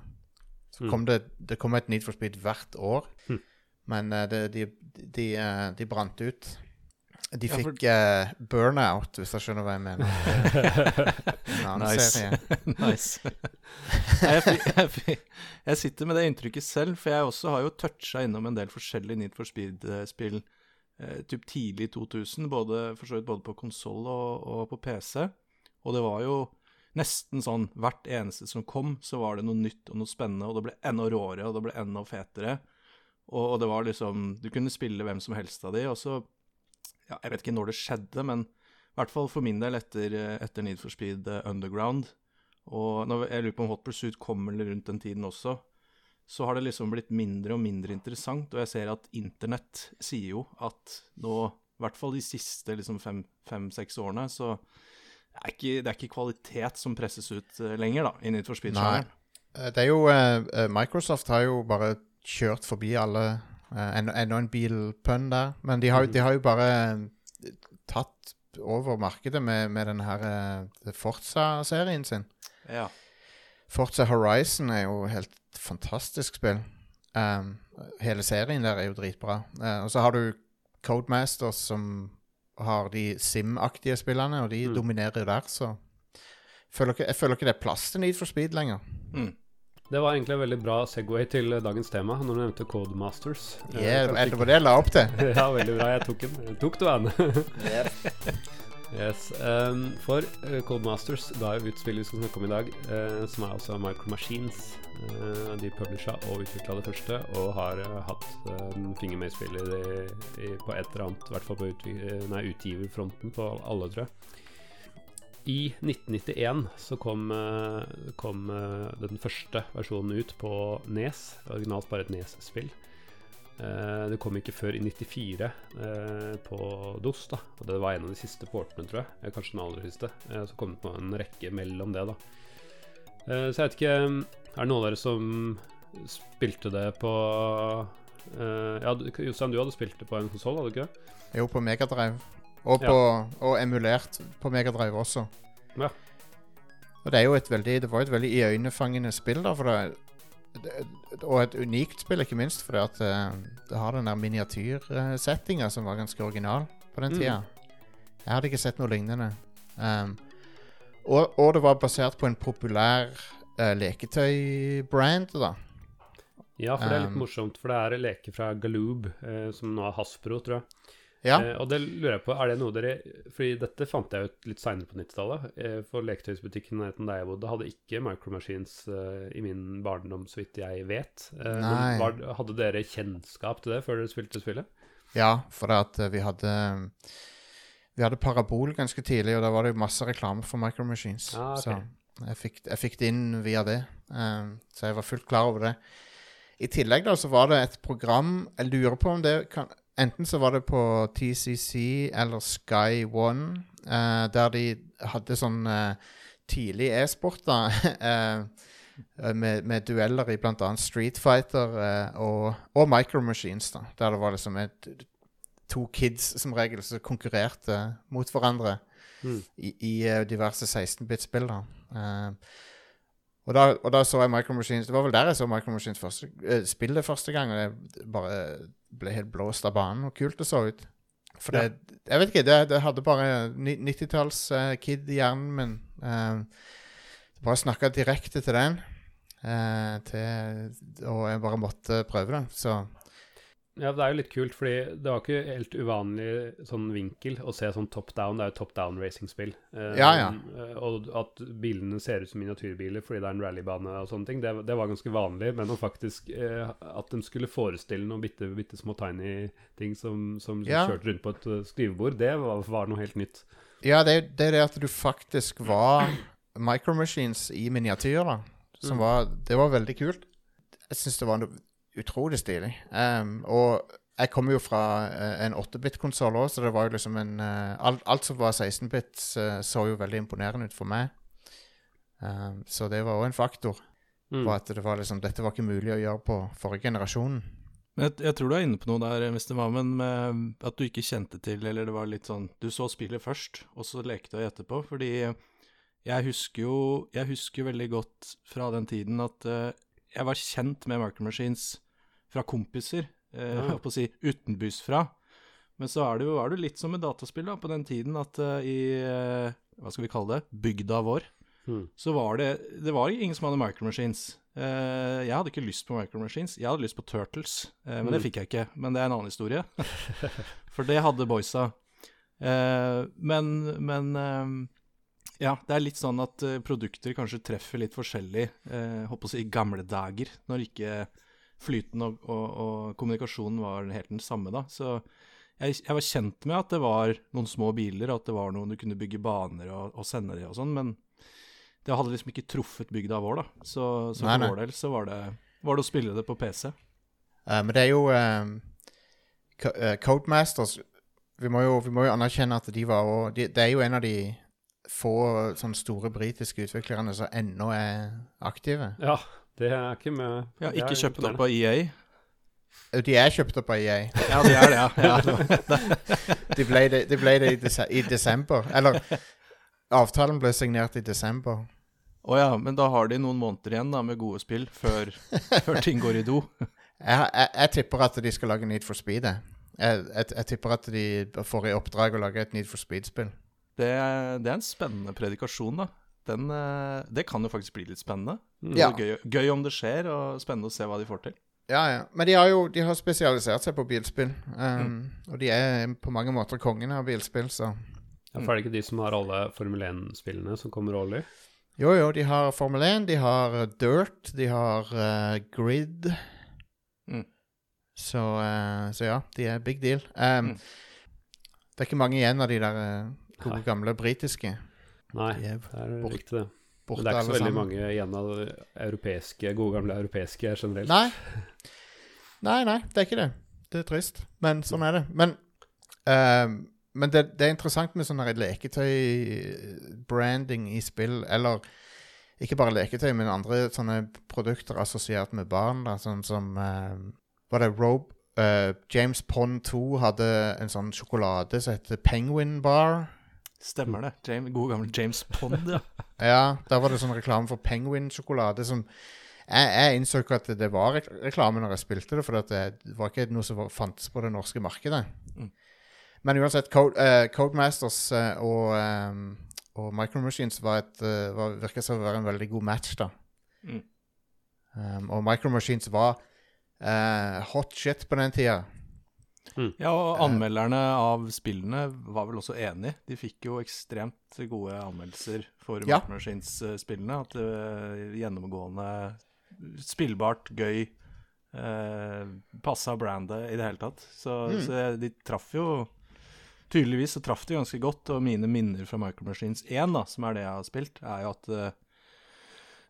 Så Mm. det, det kom et Need for Speed hvert år. Mm. Men eh, det, de, de, eh, de brant ut. De Ja, fikk eh, burnout, hvis jeg skjønner hva jeg mener. En annen Nice. serie. nice. jeg, jeg, jeg sitter med det inntrykket selv, for jeg også har jo toucha innom en del forskjellige Need for Speed-spill eh, typ tidlig 2000, både, vidt både på konsoll og, og på PC. Og det var jo nesten sånn hvert eneste som kom, så var det noe nytt og noe spennende, og det ble enda råere, og det ble enda fetere. Og, og det var liksom Du kunne spille hvem som helst av de, og så ja, Jeg vet ikke når det skjedde, men i hvert fall for min del etter, etter Need for Speed eh, Underground. Og når, jeg lurer på om Hot Pursuit kommer rundt den tiden også. Så har det liksom blitt mindre og mindre interessant, og jeg ser at internett sier jo at nå, i hvert fall de siste liksom fem-seks årene, så det er, ikke, det er ikke kvalitet som presses ut eh, lenger, da, i Need for Speed-sjangeren. Eh, Det er jo Microsoft har jo bare kjørt forbi alle Enda enda en bilpønn der. Men de har, de har jo bare eh, tatt over markedet med, med den her eh, Forza-serien sin. Ja. Forza Horizon er jo helt fantastisk spill. Um, hele serien der er jo dritbra. Uh, og så har du Codemasters som har de Sim-aktige spillene, og de Mm. dominerer jo der, så føler ikke, Jeg føler ikke det er plass til Need for Speed lenger. Mm. Det var egentlig en veldig bra Segway til dagens tema, når du nevnte Codemasters. Eh, Yeah, kanskje det var det jeg la opp til. ja, veldig bra. Jeg tok den. Tok du den? yes. Um, for uh, Codemasters ga jo ut spillet vi skal snakke om i dag, uh, som er altså Micro Machines. Eh, de publisha og utvikla det første, og har eh, hatt eh, en finger med i spillet i, i, på et eller annet, i hvert fall på eh, nei, utgiverfronten på alle, tror jeg. I 1991 så kom, eh, kom eh, den første versjonen ut på Nes. Originalt bare et Nes-spill. Eh, det kom ikke før i 94 eh, på DOS, da. Og det var en av de siste portene, tror jeg. Kanskje den aller siste. Så kom det på en rekke mellom det, da. Så jeg vet ikke Er det noen av dere som spilte det på Ja, Jostein, du hadde spilt det på en konsoll, hadde du ikke? det? Jo, på Megadrive. Og, på, og emulert på Megadrive også. Ja. Og det er jo et veldig Det var jo et veldig iøynefangende spill, da, for det, det Og et unikt spill, ikke minst, fordi at eh, det har den der miniatyrsettinga som var ganske original på den Mm. Jeg hadde ikke sett noe lignende. Um, og, og det var basert på en populær uh, leketøybrand, da. Ja, for det er litt Um, morsomt, for det er en leke fra Galoob, uh, som nå er Hasbro, tror jeg. Ja. Eh, og det lurer jeg på, er det noe dere Fordi dette fant jeg ut litt seinere på 90-tallet. Eh, for leketøysbutikken nærheten der jeg bodde, hadde ikke micromachines eh, i min barndom, så vidt jeg vet. Eh, var, hadde dere kjennskap til det før dere spilte spillet? Ja, for det at eh, vi hadde Vi hadde Parabol ganske tidlig, og da var det jo masse reklame for micromachines. Ah, okay. Så jeg fikk, jeg fikk det inn via det. Um, så jeg var fullt klar over det. I tillegg da så var det et program Jeg lurer på om det kan Enten så var det på TCC eller Sky One, eh, der de hadde sånn eh, tidlig e-sport, da. eh, med, med dueller i annet Street Fighter eh, og, og Micro Machines, da. Der det var liksom et, to kids som regel som konkurrerte mot hverandre Mm. i, i eh, diverse 16-bit-spill. da. Eh, og, da og da så jeg Micro Machines Det var vel der jeg så Micro Machines første, eh, spillet første gang. Og jeg bare ble helt blåst av banen. Og kult det så ut. For det Jeg vet ikke, det, det hadde bare 90-talls-kid i hjernen min. Eh, bare snakka direkte til den. eh, til, og jeg bare måtte prøve det. Så Ja, det er jo litt kult, fordi det var ikke helt uvanlig sånn vinkel å se sånn top down. Det er jo top down racingspill. Eh, Ja, ja. eh, Og at bilene ser ut som miniatyrbiler fordi det er en rallybane og sånne ting, det, det var ganske vanlig. Men å faktisk eh, at de skulle forestille noen bitte, bitte små tiny ting som, som Ja. kjørte rundt på et eh, skrivebord, det var, var noe helt nytt. Ja, det, det er det at du faktisk var micromachines i miniatyr, da. Som Mm. var Det var veldig kult. Jeg syns det var noe utrolig stilig. Um, og jeg kommer jo fra eh, en 8-bit-konsoll òg, så det var jo liksom en eh, alt, alt som var 16-bit, eh, så jo veldig imponerende ut for meg. Um, så det var òg en faktor. Mm. På at det var liksom, dette var ikke mulig å gjøre på forrige generasjon. Jeg, jeg tror du er inne på noe der, Mr. Mammen, med at du ikke kjente til, eller det var litt sånn Du så spillet først, og så lekte jeg etterpå, fordi jeg husker jo Jeg husker veldig godt fra den tiden at uh, jeg var kjent med Marker Machines fra kompiser, eh, Ja. på å si utenbys fra. Men så er det jo er det litt som med dataspill da, på den tiden at uh, i uh, Hva skal vi kalle det? Bygda vår. Mm. Så var det Det var ingen som hadde micromachines. Uh, jeg hadde ikke lyst på micromachines. Jeg hadde lyst på Turtles, uh, men det Mm. fikk jeg ikke. Men det er en annen historie. For det hadde boysa. Uh, men men ja, det er litt sånn at produkter kanskje treffer litt forskjellig, uh, håper å si i gamle dager, når ikke flyten og, og, og kommunikasjonen var helt den samme, da. Så jeg, jeg var kjent med at det var noen små biler, og at det var noen du kunne bygge baner og, og sende de og sånn, men det hadde liksom ikke truffet bygda vår, da. Så, så Nei, for vår del så var det, var det å spille det på PC. Uh, men det er jo uh, eh, Codemasters vi må, jo, vi må jo anerkjenne at de var og, de, Det er jo en av de få sånne store britiske utviklerne som ennå er aktive. Ja, det er ikke med Ja, ikke kjøpt opp av EA. De er kjøpt opp av EA. Ja, de er det, ja. ja. De ble det, de ble det i, des i desember. Eller avtalen ble signert i desember. Å ja, men da har de noen måneder igjen da med gode spill før, før ting går i do. Jeg, jeg, jeg tipper at de skal lage Need for Speed. Jeg, jeg, jeg, jeg tipper at de får i oppdrag å lage et Need for Speed-spill. Det, det er en spennende predikasjon, da. Den, eh, det kan jo faktisk bli litt spennende. Mm. Ja. Gøy, gøy om det skjer, og spennende å se hva de får til. Ja, ja. Men de har jo de har spesialisert seg på bilspill. Um, Og de er på mange måter kongene av bilspill, så Ja, for er det ikke de som har alle Formel 1-spillene som kommer årlig? Jo, jo, de har Formel 1, de har Dirt, de har uh, Grid. Mm. Så, uh, så ja, de er big deal. Um, Mm. Det er ikke mange igjen av de der uh, gode, gamle britiske. Nei, er det er bort- riktig det. Men det er ikke så veldig sammen. mange igjen av europeiske, gode gamle europeiske generelt. Nei. Nei, nei, det er ikke det. Det er trist. Men sånn er det. Men, uh, men det, det er interessant med sånn her leketøy-branding i spill, eller ikke bare leketøy, men andre sånne produkter assosiert med barn, da, sånn som uh, Var det Robe Uh, James Pond 2 hadde en sånn sjokolade som heter Penguin Bar. Stemmer det. James, god gamle James Pond, ja. Ja, der var det sånn reklame for Penguin-sjokolade som jeg, jeg innså ikke at det var reklame når jeg spilte det, for det, var ikke noe som fantes på det norske markedet. Mm. Men uansett, Code, uh, Codemasters uh, og, um, og Micro Machines var et, uh, var, virket som å være en veldig god match, da. Mm. Um, og Micro Machines var uh, hot shit på den tida. Ja, og anmelderne av spillene var vel også enig. De fikk jo ekstremt gode anmeldelser for Ja. Machines-spillene. At det var gjennomgående spillbart, gøy, eh, passa brandet i det hele tatt. Så, Mm. så de traff jo Tydeligvis så traff de ganske godt, og mine minner fra Micro Machines 1, da, som er det jeg har spilt, er jo at eh,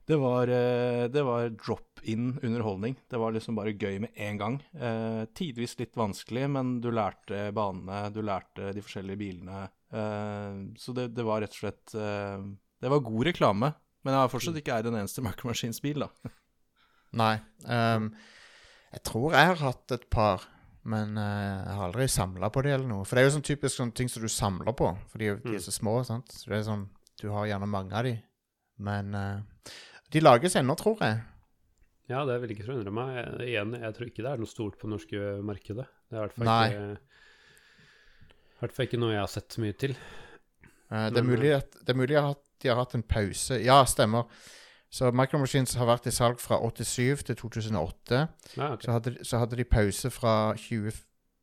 det var, eh, det var drop-in underholdning. Det var liksom bare gøy med en gang. Eh, tidvis litt vanskelig, men du lærte banene, du lærte de forskjellige bilene. Eh, så det, det var rett og slett eh, Det var god reklame. Men jeg har fortsatt ikke eid en eneste Micro Machines-bil, da. Nei. Um, jeg tror jeg har hatt et par, men uh, jeg har aldri samla på det eller noe. For det er jo sånn typisk sånn ting som du samler på, for de, de Mm. er så små. sant? Så det er sånn, Du har gjerne mange av de. Men eh, de lages ennå, tror jeg. Ja, det vil ikke forundre meg. Jeg, igjen, jeg tror ikke det er noe stort på det norske markedet. Det er i hvert fall ikke ikke noe jeg har sett så mye til. Eh, det, er mulig at, det er mulig at de har hatt en pause. Ja, stemmer. Så Micro Machines har vært i salg fra 87 til 2008. Ja, okay. Så hadde, så hadde de pause fra 20,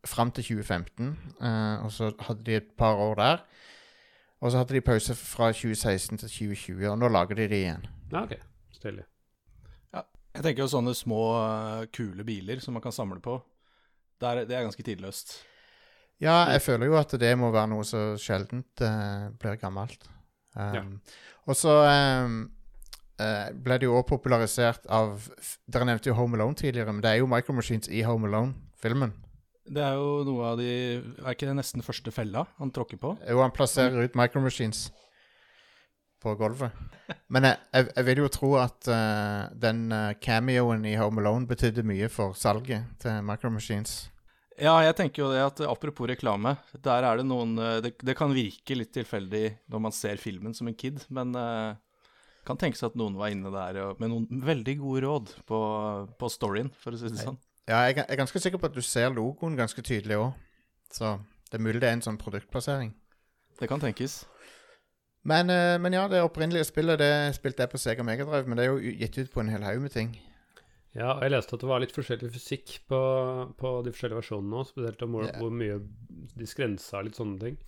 fram til 2015, uh, og så hadde de et par år der. Og så hadde de pause fra 2016 til 2020, og nå lager de det igjen. Ja, ok. Ja, Jeg tenker jo sånne små, eh, kule biler som man kan samle på. Det er, det er ganske tidløst. Ja, jeg føler jo at det må være noe så sjeldent uh, blir gammelt. Um, Ja. Og så um, uh, ble det jo også popularisert av Dere nevnte jo Home Alone tidligere, men det er jo Micromachines i Home Alone-filmen. Det er jo noe av de Er ikke det nesten første fella han tråkker på? Jo, han plasserer ut Micro Machines på gulvet. Men jeg, jeg, jeg vil jo tro at uh, den eh, cameoen i Home Alone betydde mye for salget til Micro Machines. Ja, jeg tenker jo det at apropos reklame, der er det noen eh, Det, det kan virke litt tilfeldig når man ser filmen som en kid, men uh, kan tenke seg at noen var inne der og, med noen veldig gode råd på, på storyen, for å si det sånn. Ja, jeg er jeg er ganske sikker på at du ser logoen ganske tydelig òg. Så det er mulig det er en sånn produktplassering. Det kan tenkes. Men, eh, men ja, det opprinnelige spillet det spilte jeg på Sega Megadrive, men det er jo gitt ut på en hel haug med ting. Ja, og jeg leste at det var litt forskjellig fysikk på, på de forskjellige versjonene òg, spesielt om hvor, yeah. hvor mye de skrensa litt sånne ting.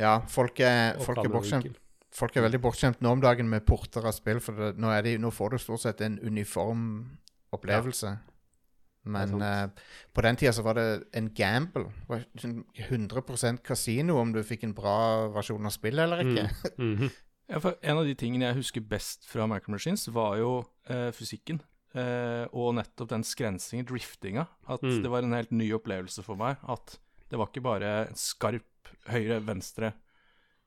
Ja, folk er, folk er, bortskjemt, folk er veldig bortskjemt nå om dagen med porter av spill, for det, nå, er de, nå får du stort sett en uniform opplevelse. Men eh, på den tida så var det en gamble. Det var sånn 100% kasino om du fikk en bra versjon av spillet eller ikke. Mm. Mhm. Ja, for en av de tingene jeg husker best fra Micro Machines, var jo uh, fysikken. Uh, og nettopp den skrensingen, driftinga. At Mm. det var en helt ny opplevelse for meg. At det var ikke bare skarp høyre, venstre,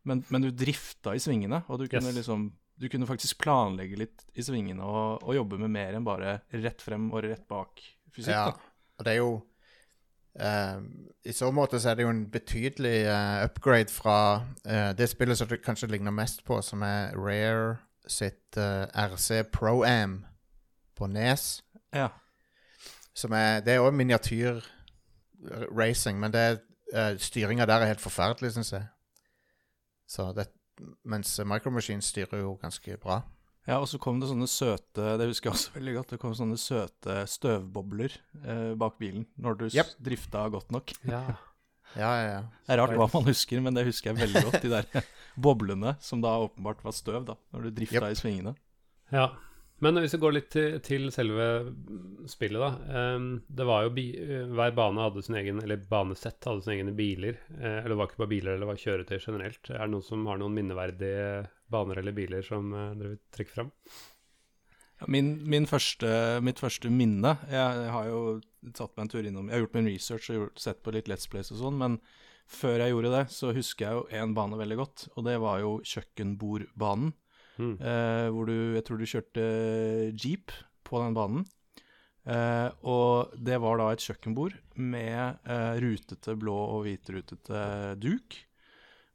men, men du drifta i svingene. Og du kunne Yes. liksom Du kunne faktisk planlegge litt i svingene og, og jobbe med mer enn bare rett frem og rett bak fysikk. Ja, da. og det er jo uh, I så måte så er det jo en betydelig uh, upgrade fra uh, det spillet som du kanskje ligner mest på, som er Rare sitt RC Pro-Am på Nes. Ja. Som er, det er òg miniatyr-racing, men det styringa der er helt forferdelig, syns jeg. Så det, mens Micro Machines styrer jo ganske bra. Ja, og så kom det sånne søte Det husker jeg også veldig godt. Det kom sånne søte støvbobler eh, bak bilen når du Yep. drifta godt nok. Ja. Ja, ja, ja. Det er rart hva man husker, men det husker jeg veldig godt. De der boblene som da åpenbart var støv, da, når du drifta Yep. i svingene. ja. Men hvis vi går litt til, til selve spillet, da. Um, det var jo bi Hver bane hadde sin egen Eller banesett hadde sine egne biler. Eh, eller det var ikke bare biler, eller det var kjøretøy generelt. Er det noen som har noen minneverdige baner eller biler som eh, dere vil trekke fram? Ja, Min, min første, mitt første minne Jeg har jo tatt meg en tur innom Jeg har gjort min research og gjort, sett på litt Let's Plays og sånn, men før jeg gjorde det, så husker jeg jo én bane veldig godt, og det var jo kjøkkenbordbanen. Mm. eh, hvor du Jeg tror du kjørte jeep på den banen. Eh, og det var da et kjøkkenbord med eh, rutete blå og hvitrutete duk.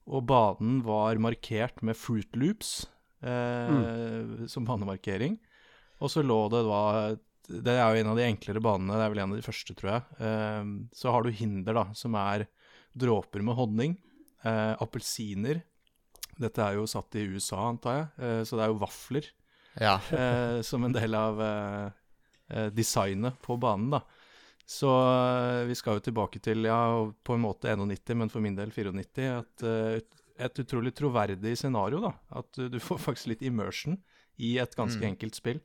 Og banen var markert med Fruit Loops mm. som banemarkering. Og så lå det da Det er jo en av de enklere banene, det er vel en av de første, tror jeg. Eh, så har du hinder, da, som er dråper med honning, eh, appelsiner. Dette er jo satt i USA, antar jeg, eh, så det er jo vafler ja. eh, som en del av eh, designet på banen, da. Så vi skal jo tilbake til, ja, på en måte 91, men for min del 94. At, et, utrolig troverdig scenario, da. At du får faktisk litt immersion i et ganske Mm. enkelt spill.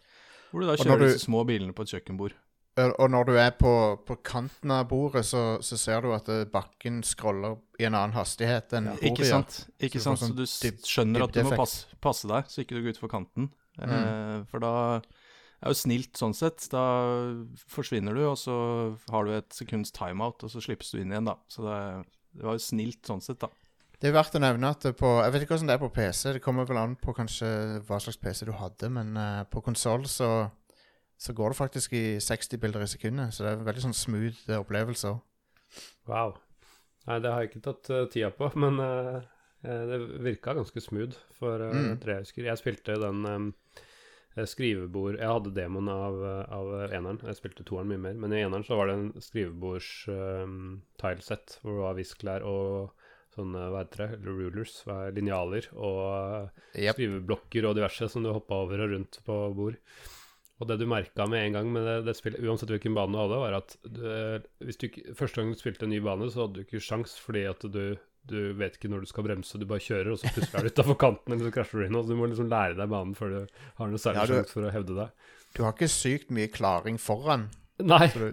Hvor du da kjører du- disse små bilene på et kjøkkenbord. Og og når du er på, på kanten av bordet, så, så ser du at eh, bakken scroller i en annen hastighet enn bordet Ikke sant? Ikke Så du får? Så sånn du dyp- skjønner at du må passe, passe deg, så ikke du går utfor kanten. Mm. Eh, for da er jo snilt sånn sett. Da forsvinner du, og så har du et sekunds timeout, og så slippes du inn igjen, da. Så det, det var jo snilt sånn sett, da. Det er verdt å nevne at på Jeg vet ikke hvordan det er på PC. Det kommer vel an på kanskje hva slags PC du hadde, men eh, på konsoll så, så går det faktisk i 60 bilder i sekundet. Så det er veldig sånn smooth eh, opplevelse. Wow. Nei, det har jeg ikke tatt uh, tida på, men eh, det virka ganske smooth. For uh, Mm. tre husker Jeg spilte den um, skrivebord Jeg hadde demoen av, av eneren. Jeg spilte toeren mye mer, men i eneren så var det en skrivebords-tilesett hvor det var visklær og sånne, hva heter det, rulers, er linjaler og Yep. skriveblokker og diverse som du hoppa over og rundt på bord. Og det du merka med en gang med det, det spillet, uansett hvilken bane du hadde, var at du, hvis du ikke, første gang du spilte en ny bane, så hadde du ikke sjans fordi at du, du vet ikke når du skal bremse, du bare kjører, og så plutselig er du utafor kanten, eller så krasjer du inn. Og så du må liksom lære deg banen før du har noe særlig Ja, du- sjanse for å hevde deg. Du har ikke sykt mye klaring foran. Nei! Du,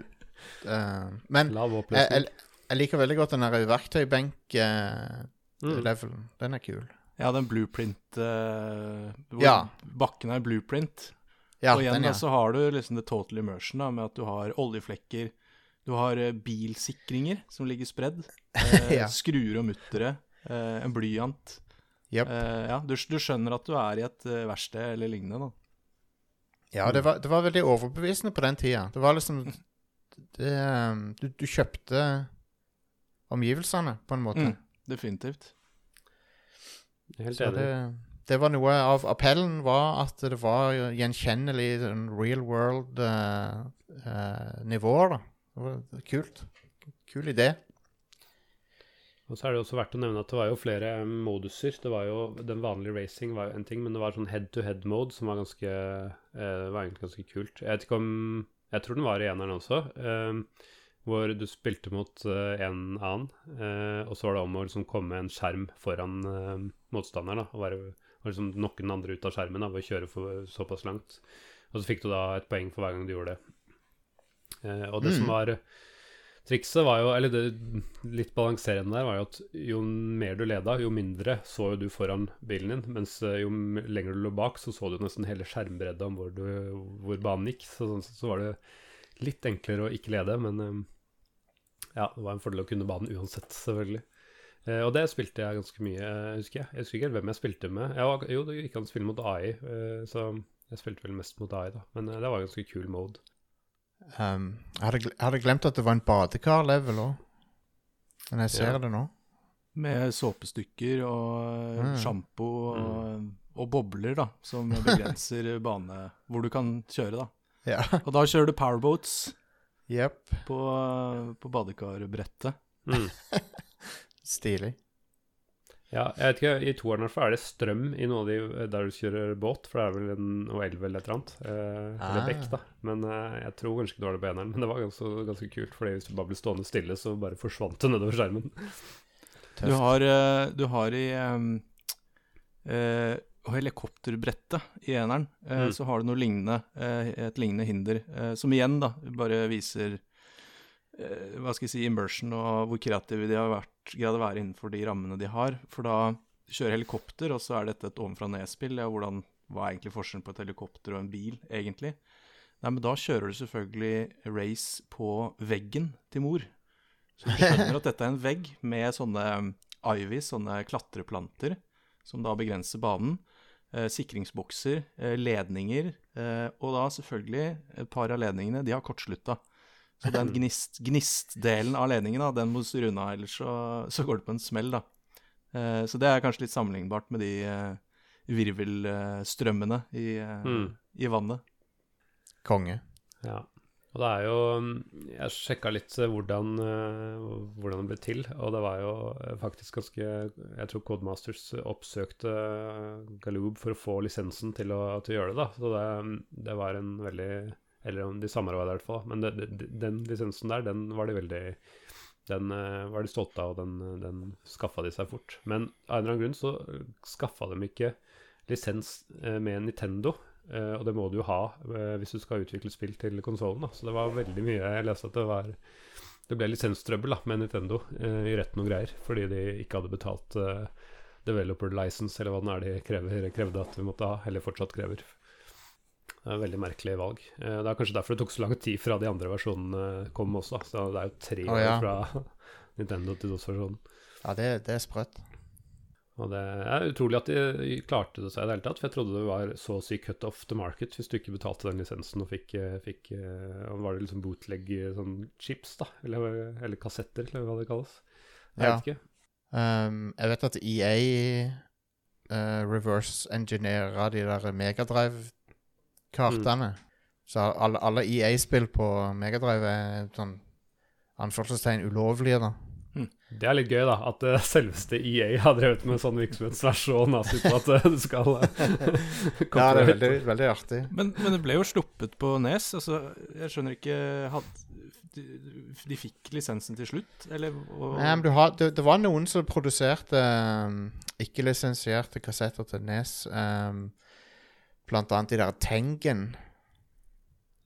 uh, men jeg, jeg, jeg liker veldig godt den der verktøybenk-levelen. Mm. Den er kul. Ja, den blueprint uh, Hvor Ja. bakken er blueprint. Ja, og igjen den, da, så har du liksom the total immersion, da, med at du har oljeflekker, du har eh, bilsikringer som ligger spredd, eh, Ja. skruer og muttere, eh, en blyant. Yep. Eh, ja, du, du skjønner at du er i et eh, verksted eller lignende, da. Ja, det var, det var veldig overbevisende på den tida. Det var liksom det, um, du, du kjøpte omgivelsene, på en måte. Mm, definitivt. Helt enig. Det, var noe av appellen var at det var gjenkjennelig sånn real world eh, eh. Det var kult. Kul idé. Og så er det også verdt å nevne at det var jo flere moduser. Det var jo, Den vanlige racing var jo en ting, men det var sånn head-to-head-mode som var ganske eh, var egentlig ganske kult. Jeg vet ikke om Jeg tror den var i eneren også. Hvor du spilte mot en annen, og så var det om å liksom komme en skjerm foran motstanderen. da, Og, være, og liksom noen den andre ut av skjermen da, ved å kjøre for, såpass langt. Og så fikk du da et poeng for hver gang du gjorde det. Eh, og det Mm. som var trikset, var jo Eller det litt balanserende der var jo at jo mer du leda, jo mindre så jo du foran bilen din. Mens eh, jo lenger du lå bak, så så du nesten hele skjermbredda om hvor, du, hvor banen gikk. Så sånn sett så var det litt enklere å ikke lede, men eh, ja, det var en fordel å kunne banen uansett, selvfølgelig. Eh, og det spilte jeg ganske mye, eh, husker jeg. Jeg husker ikke helt hvem jeg spilte med. Jeg var, jo, det gikk an å spille mot AI, eh, så jeg spilte vel mest mot AI, da. Men eh, det var ganske kul mode. Um, jeg, hadde, jeg hadde glemt at det var en badekar-level òg. Men jeg ser Ja. det nå. Med såpestykker og Mm. mm. sjampo og, og bobler, da, som begrenser bane hvor du kan kjøre, da. Ja. Og da kjører du powerboats yep. på, på badekarbrettet. Mm. Stilig. Ja, jeg vet ikke, I toeren hvert fall er det strøm i noe av de eh, der du kjører båt, for det er vel en og elv eller et eller annet. Eh, eller Ah. bekk, da. Men eh, jeg tror kanskje ikke det var det på eneren. Men det var ganske, ganske kult, fordi hvis du bare ble stående stille, så bare forsvant det nedover skjermen. Tøft. Du har, eh, du har i um, eh, helikopterbrettet i eneren, eh, Mm. så har du noe lignende, eh, et lignende hinder, eh, som igjen da bare viser hva skal jeg si, immersion og hvor kreative de har vært, greid å være innenfor de rammene de har. For da kjører helikopter, og så er dette et ovenfra-ned-spill. Ja, hvordan, hva er egentlig forskjellen på et helikopter og en bil, egentlig? Nei, men da kjører du selvfølgelig race på veggen til mor. Så du skjønner at dette er en vegg med sånne ivy, sånne klatreplanter, som da begrenser banen. Eh, sikringsbokser, eh, ledninger, eh, og da selvfølgelig et par av ledningene, de har kortslutta. Så den gnist, gnistdelen av ledningen, da, den må du styre unna, ellers så, så går det på en smell, da. Eh, så det er kanskje litt sammenlignbart med de eh, virvelstrømmene i, eh, Mm. i vannet. Konge. Ja. Og det er jo mm, Jeg sjekka litt eh, hvordan, eh, hvordan det ble til, og det var jo faktisk ganske Jeg tror Codemasters oppsøkte Galoob for å få lisensen til å, til å gjøre det, da. Så det, mm, det var en veldig Eller om de samarbeider i hvert fall. Men det, det, den lisensen der, den var de veldig den uh, var de stolte av, og den, den skaffa de seg fort. Men av en eller annen grunn så skaffa de ikke lisens uh, med Nintendo. Uh, og det må du jo ha eh, hvis du skal utvikle spill til konsollen. Så det var veldig mye Jeg leste at det var Det ble lisenstrøbbel da, med Nintendo eh, i retten og greier, fordi de ikke hadde betalt eh, developer license, eller hva det er de krever, krevde at vi måtte ha, eller fortsatt krever. Det er et veldig merkelig valg. Eh, det er kanskje derfor det tok så lang tid fra de andre versjonene kom også. Så det er jo tre år år ja. fra Nintendo til DOS-versjonen. Ja, det, det er sprøtt. Og det er utrolig at de klarte det seg i det hele tatt, for jeg trodde det var så å si cut off the market hvis du ikke betalte den lisensen og fikk, eh, fikk eh, Var det liksom bootleg sånn chips, da? Eller, eller kassetter, eller hva det kalles? Jeg Ja. vet ikke. Um, jeg vet at EA uh, reverse engineera de der Megadrive-kartene. Så alle, alle EA-spill på Megadrive er sånn anførselstegn ulovlige, da. Det er litt gøy, da, at uh, selveste EA har drevet med sånn virksomhet som er så nazi på at uh, det skal uh, Ja, det er veldig, veldig artig. Men, men det ble jo sluppet på Nes. Altså, jeg skjønner ikke had, de, de fikk lisensen til slutt, eller? Og, Nei, men du har, det, det var noen som produserte um, ikke-lisensierte kassetter til Nes. Um, blant annet de der Tengen,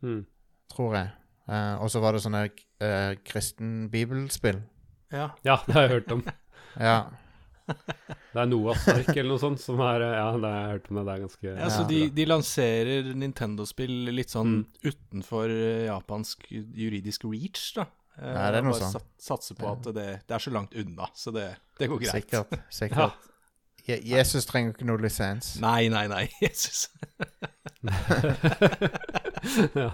Mm. tror jeg. Uh, og så var det sånne uh, kristen bibelspill. ja. Ja, det har jeg hørt om. Ja. Det er Noahs ark eller noe sånt som er Ja, det har jeg hørt om. Det, det er ganske Ja, så de, de lanserer Nintendo-spill litt sånn Mm. utenfor eh, japansk juridisk reach, da. Nei, det er noe sånt. sat- Satser på at det, det er så langt unna, så det, det går greit. Sikkert. sikkert. Je Jesus trenger ikke noe lisens. Nei, nei, nei, Jesus. ja.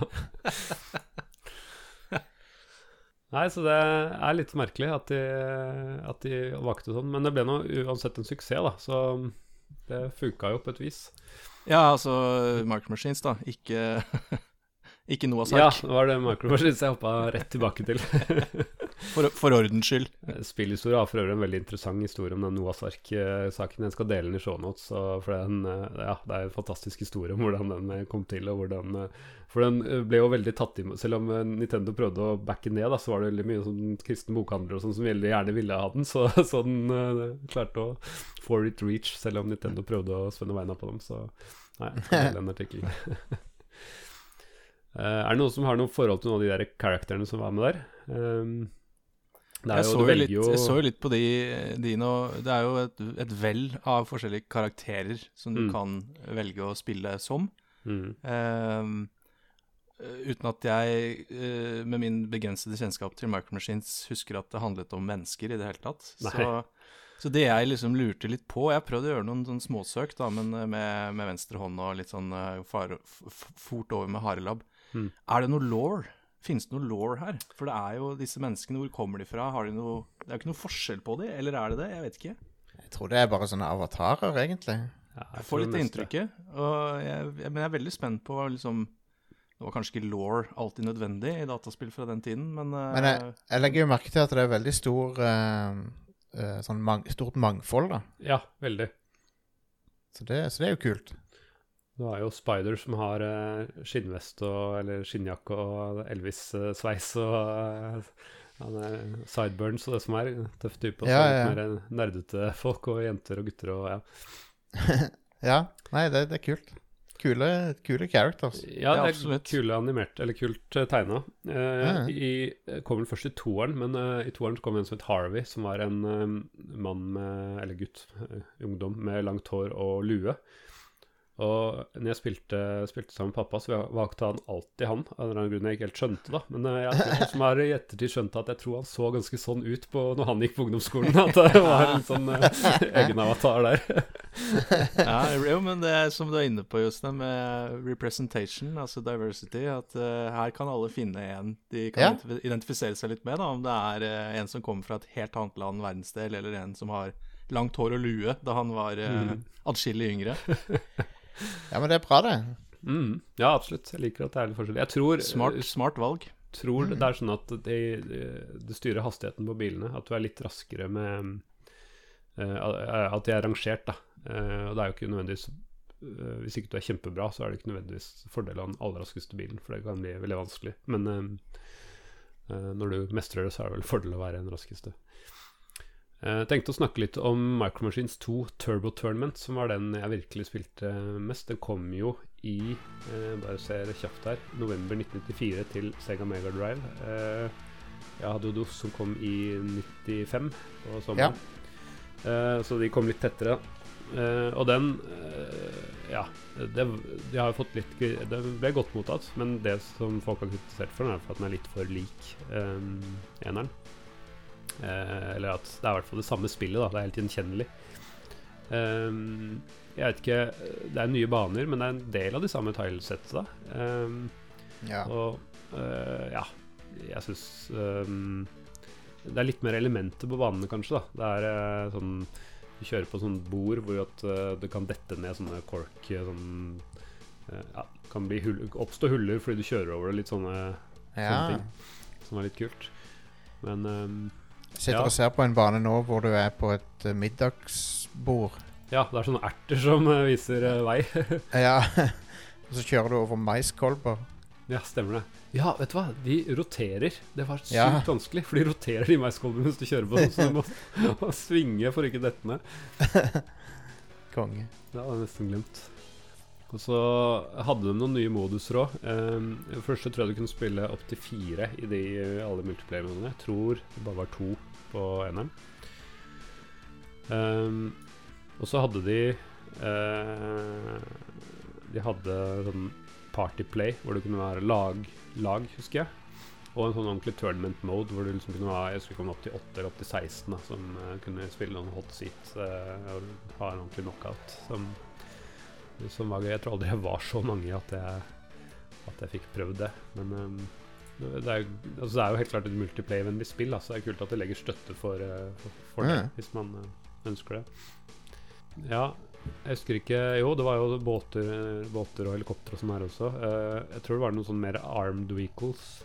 Nei, så det er litt merkelig at de, at de valgte sånn. Men det ble nå uansett en suksess, da. Så det funka jo på et vis. Ja, altså Mark Machines, da. Ikke, ikke Noahs Ja, ark. det var det Micromachines jeg hoppa rett tilbake til. For, for ordens skyld. Spillhistorie har for øvrig en veldig interessant historie om den Noahs ark-saken. Jeg skal dele den i shownotes. så- For den, eh, ja, det er en fantastisk historie om hvordan den eh, kom til. hvordan... eh, For den ble jo veldig tatt imot Selv om Nintendo prøvde å backe ned, da, så var det veldig mye sånn kristne bokhandlere og sånn som veldig gjerne ville ha den. Så, så den uh, klarte å for it reach, selv om Nintendo prøvde å spenne beina på dem. Så nei, jeg skal dele den artikkelen. Eh, er det noen som har noe forhold til noen av de der karakterene som var med der? Um, Jeg jo, så jo, litt, jeg så jo litt på de, de nå Det er jo et, et vell av forskjellige karakterer som du Mm. kan velge å spille som. mm, Um, uten at jeg, eh, med min begrensede kjennskap til Micro Machines, husker at det handlet om mennesker i det hele tatt. Så, så det jeg liksom lurte litt på Jeg prøvde å gjøre noen sånn småsøk, da, men eh, med, med venstre hånd og litt sånn far, fort over med harelabb. Mm. Er det noe law? Finnes det noe law her? For det er jo disse menneskene, hvor kommer de fra? Har de noe Det er jo ikke noe forskjell på dem, eller er det det? Jeg vet ikke. Jeg tror det er bare sånne avatarer, egentlig. ja, Jeg jeg, får litt det det inntrykket. Og jeg, jeg, men jeg er veldig spent på liksom Det var kanskje ikke law alltid nødvendig i dataspill fra den tiden, men, eh, Men jeg, jeg legger jo merke til at det er veldig stor uh, uh, sånn mang stort mangfold, da. Ja, veldig. Så det, så det er jo kult. Du har jo Spider som har eh, skinnvest og, eller skinnjakke og Elvis-sveis og eh, han er sideburns og det som er. Tøff type. Og så Ja, det ja. litt mer nerdete folk og jenter og gutter og ja. Ja, nei, det, det er kult. Kule, kule characters. Ja, Ja, det er absolutt. kule animert, eller kult tegna. Eh, Ja. i, eh, kom vel først i toeren, men eh, i toeren kom en som het Harvey, som var en eh, mann med, eller gutt, eh, ungdom, med langt hår og lue. Og når jeg spilte, spilte sammen med pappa, så valgte han alltid han. Av en eller annen grunn jeg ikke helt skjønte, da. Men eh, jeg tror, som har i ettertid skjønt at jeg tror han så ganske sånn ut på når han gikk på ungdomsskolen. At det var en sånn uh, egenavatar der. ja, jo, men det er som du er inne på, Jostein, med representation, altså diversity, at uh, her kan alle finne en de kan Ja. identifisere seg litt med, da, om det er uh, en som kommer fra et helt annet land, verdensdel, eller en som har langt hår og lue da han var uh, Mm. adskillig yngre. Ja, men det er bra, det. Mm, ja, absolutt. Jeg liker at det er litt forskjellig. Jeg tror Smart, smart valg. tror det er sånn at det, det styrer hastigheten på bilene. At du er litt raskere med uh, At de er rangert, da. Uh, og det er jo ikke nødvendigvis uh, Hvis ikke du er kjempebra, så er det ikke nødvendigvis fordel av den aller raskeste bilen, for det kan bli veldig vanskelig. Men eh, eh, når du mestrer det, så er det vel fordel å være den raskeste. Jeg tenkte å snakke litt om Micro Machines 2 Turbo Tournament, som var den jeg virkelig spilte mest. Den kom jo i bare bare det kjapt her november 1994 til Sega Mega Drive. Eh, jeg hadde jo DOS som kom i 95 på sommeren. ja. så de kom litt tettere. Uh, og den uh, Ja, det, de har fått litt Det ble godt mottatt, men det som folk har kritisert for, den er for at den er litt for lik um, eneren. Eh, eller at det er i hvert fall det samme spillet, da. Det er helt gjenkjennelig. Ehm, jeg vet ikke Det er nye baner, men det er en del av de samme tilesettene. Um, Ja. og eh, ja, jeg syns ehm, Det er litt mer elementer på banene, kanskje. da Det er eh, sånn Du kjører på sånn bord hvor at, eh, det kan dette ned sånne cork eh, sånn, eh, ja, kan bli hull, oppstå huller fordi du kjører over det. Litt sånne, sånne ting som er litt kult. Men Sitter Ja. og ser på en bane nå hvor du er på et uh, middagsbord. ja, det er sånne erter som uh, viser uh, vei. Ja. Og så kjører du over maiskolber. Ja, stemmer det. Ja, vet du hva? De roterer. Det var sykt Ja. vanskelig, for de roterer de maiskolbene mens du kjører på så du må, må svinge for ikke dette ned. Konge. Ja, Det er nesten glemt. Og så hadde de noen nye moduser òg. Um, så tror jeg du kunne spille opp til fire i de alle multiplayer-modene. Jeg tror det bare var to på NM. Um, og så hadde de uh, De hadde sånn partyplay, hvor det kunne være lag, lag, husker jeg. Og en sånn ordentlig tournament mode, hvor du liksom kunne ha Jeg skulle komme opp til 8 eller opp til 16, da, som uh, kunne spille noen hot seat uh, og ha en ordentlig knockout. Som, som var gøy. Jeg tror aldri jeg var så mange at jeg, at jeg fikk prøvd det. Men eh, det, er, altså, det er jo helt klart et multiplayer-vennlig spill. Altså, det er kult at det legger støtte for, eh, for, det, Mm. hvis man eh, ønsker det. Ja, jeg husker ikke Jo, det var jo båter, båter og helikopter og sånn her også. Eh, jeg tror det var noen sånn mer armed vehicles.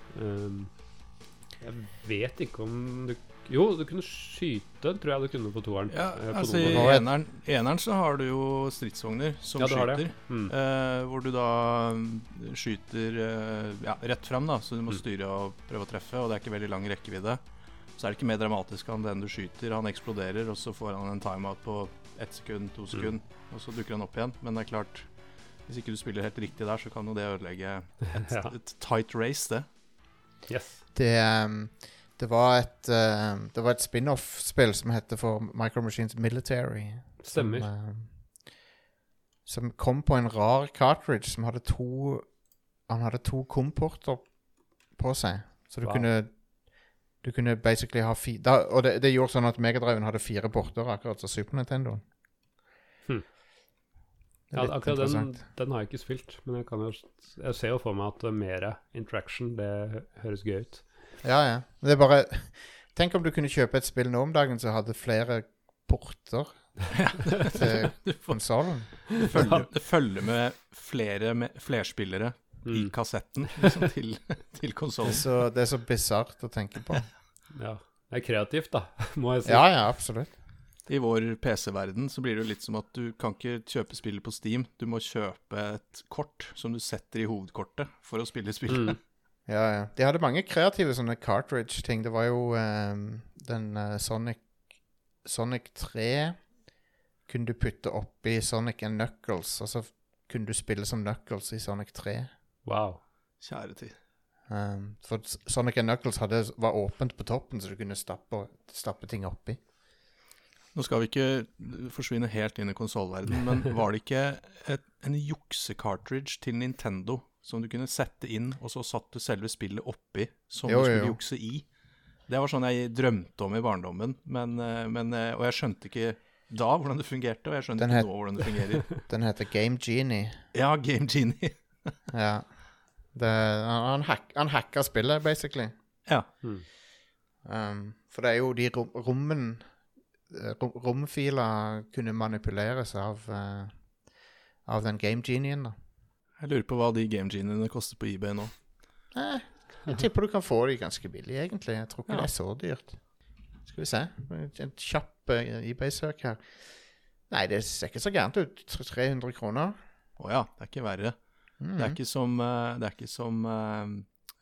Jeg vet ikke om du Jo, du kunne skyte, tror jeg du kunne på toeren. Ja, på altså I er- eneren, eneren så har du jo stridsvogner som Ja, skyter. Mm. Eh, hvor du da mm, skyter eh, ja, rett fram, da, så du må Mm. styre og prøve å treffe. Og det er ikke veldig lang rekkevidde. Så er det ikke mer dramatisk enn den du skyter. Han eksploderer, og så får han en timeout på ett sekund, to sekunder, og så dukker han opp igjen. Men det er klart, hvis ikke du spiller helt riktig der, så kan jo det ødelegge et, Ja. et tight race, det. Yes. Det, ehm, det var et, uh, det var et spin-off-spill som heter for Micro Machines Military. Stemmer. Som, uh, som kom på en rar cartridge som hadde to Han hadde to komporter på seg. Så du Wow. kunne Du kunne basically ha fi, da, Og det, det gjorde sånn at Megadriven hadde fire porter, akkurat som Super Nintendo. Hmm. Ja, akkurat den, den har jeg ikke spilt, men jeg, kan jo, jeg ser jo for meg at mer interaction, det høres gøy ut. Ja, ja. Men Det er bare Tenk om du kunne kjøpe et spill nå om dagen som hadde flere porter til konsollen. Det følger, det følger med flere med flerspillere i Mm. kassetten liksom, til, til Det konsollen. så, det er så bisart å tenke på. Ja. Det er kreativt, da, må jeg si. Ja, ja, absolutt. I vår PC-verden så blir det jo litt som at du kan ikke kjøpe spillet på Steam. Du må kjøpe et kort som du setter i hovedkortet for å spille spillet. Mm. Ja, ja. De hadde mange kreative sånne cartridge-ting. Det var jo ehm, den eh, Sonic Sonic 3 kunne du putte oppi Sonic and Knuckles, og så kunne du spille som Knuckles i Sonic 3. Wow. Kjære tid. Um, for Sonic and Knuckles hadde, var åpent på toppen, så du kunne stappe, stappe ting oppi. Nå skal vi ikke forsvinne helt inn i konsollverdenen, men var det ikke et, en juksecartridge til Nintendo som du kunne sette inn, og så satt du selve spillet oppi som Jo, du skulle jo. jukse i? Det var sånn jeg drømte om i barndommen, men, eh, men, eh, og jeg skjønte ikke da hvordan det fungerte, og jeg skjønner ikke nå hvordan det fungerer. Den heter Game Genie. Ja, Game Genie. Ja. Det, han, hack, han hacka spillet, basically. Ja. Um, for det er jo de rom, rommen eh, rom, Romfiler kunne manipuleres av uh, Av den Game Genien, da. Jeg lurer på hva de Game Geniene koster på eBay nå. Eh, jeg tipper du kan få de ganske billig, egentlig. Jeg tror ikke Ja. det er så dyrt. Skal vi se. En kjapp eh, eBay-søk her. Nei, det ser ikke så gærent ut. 300 kroner. Å ja, det er ikke verre. Mm. Det er ikke som, eh, det er ikke som eh,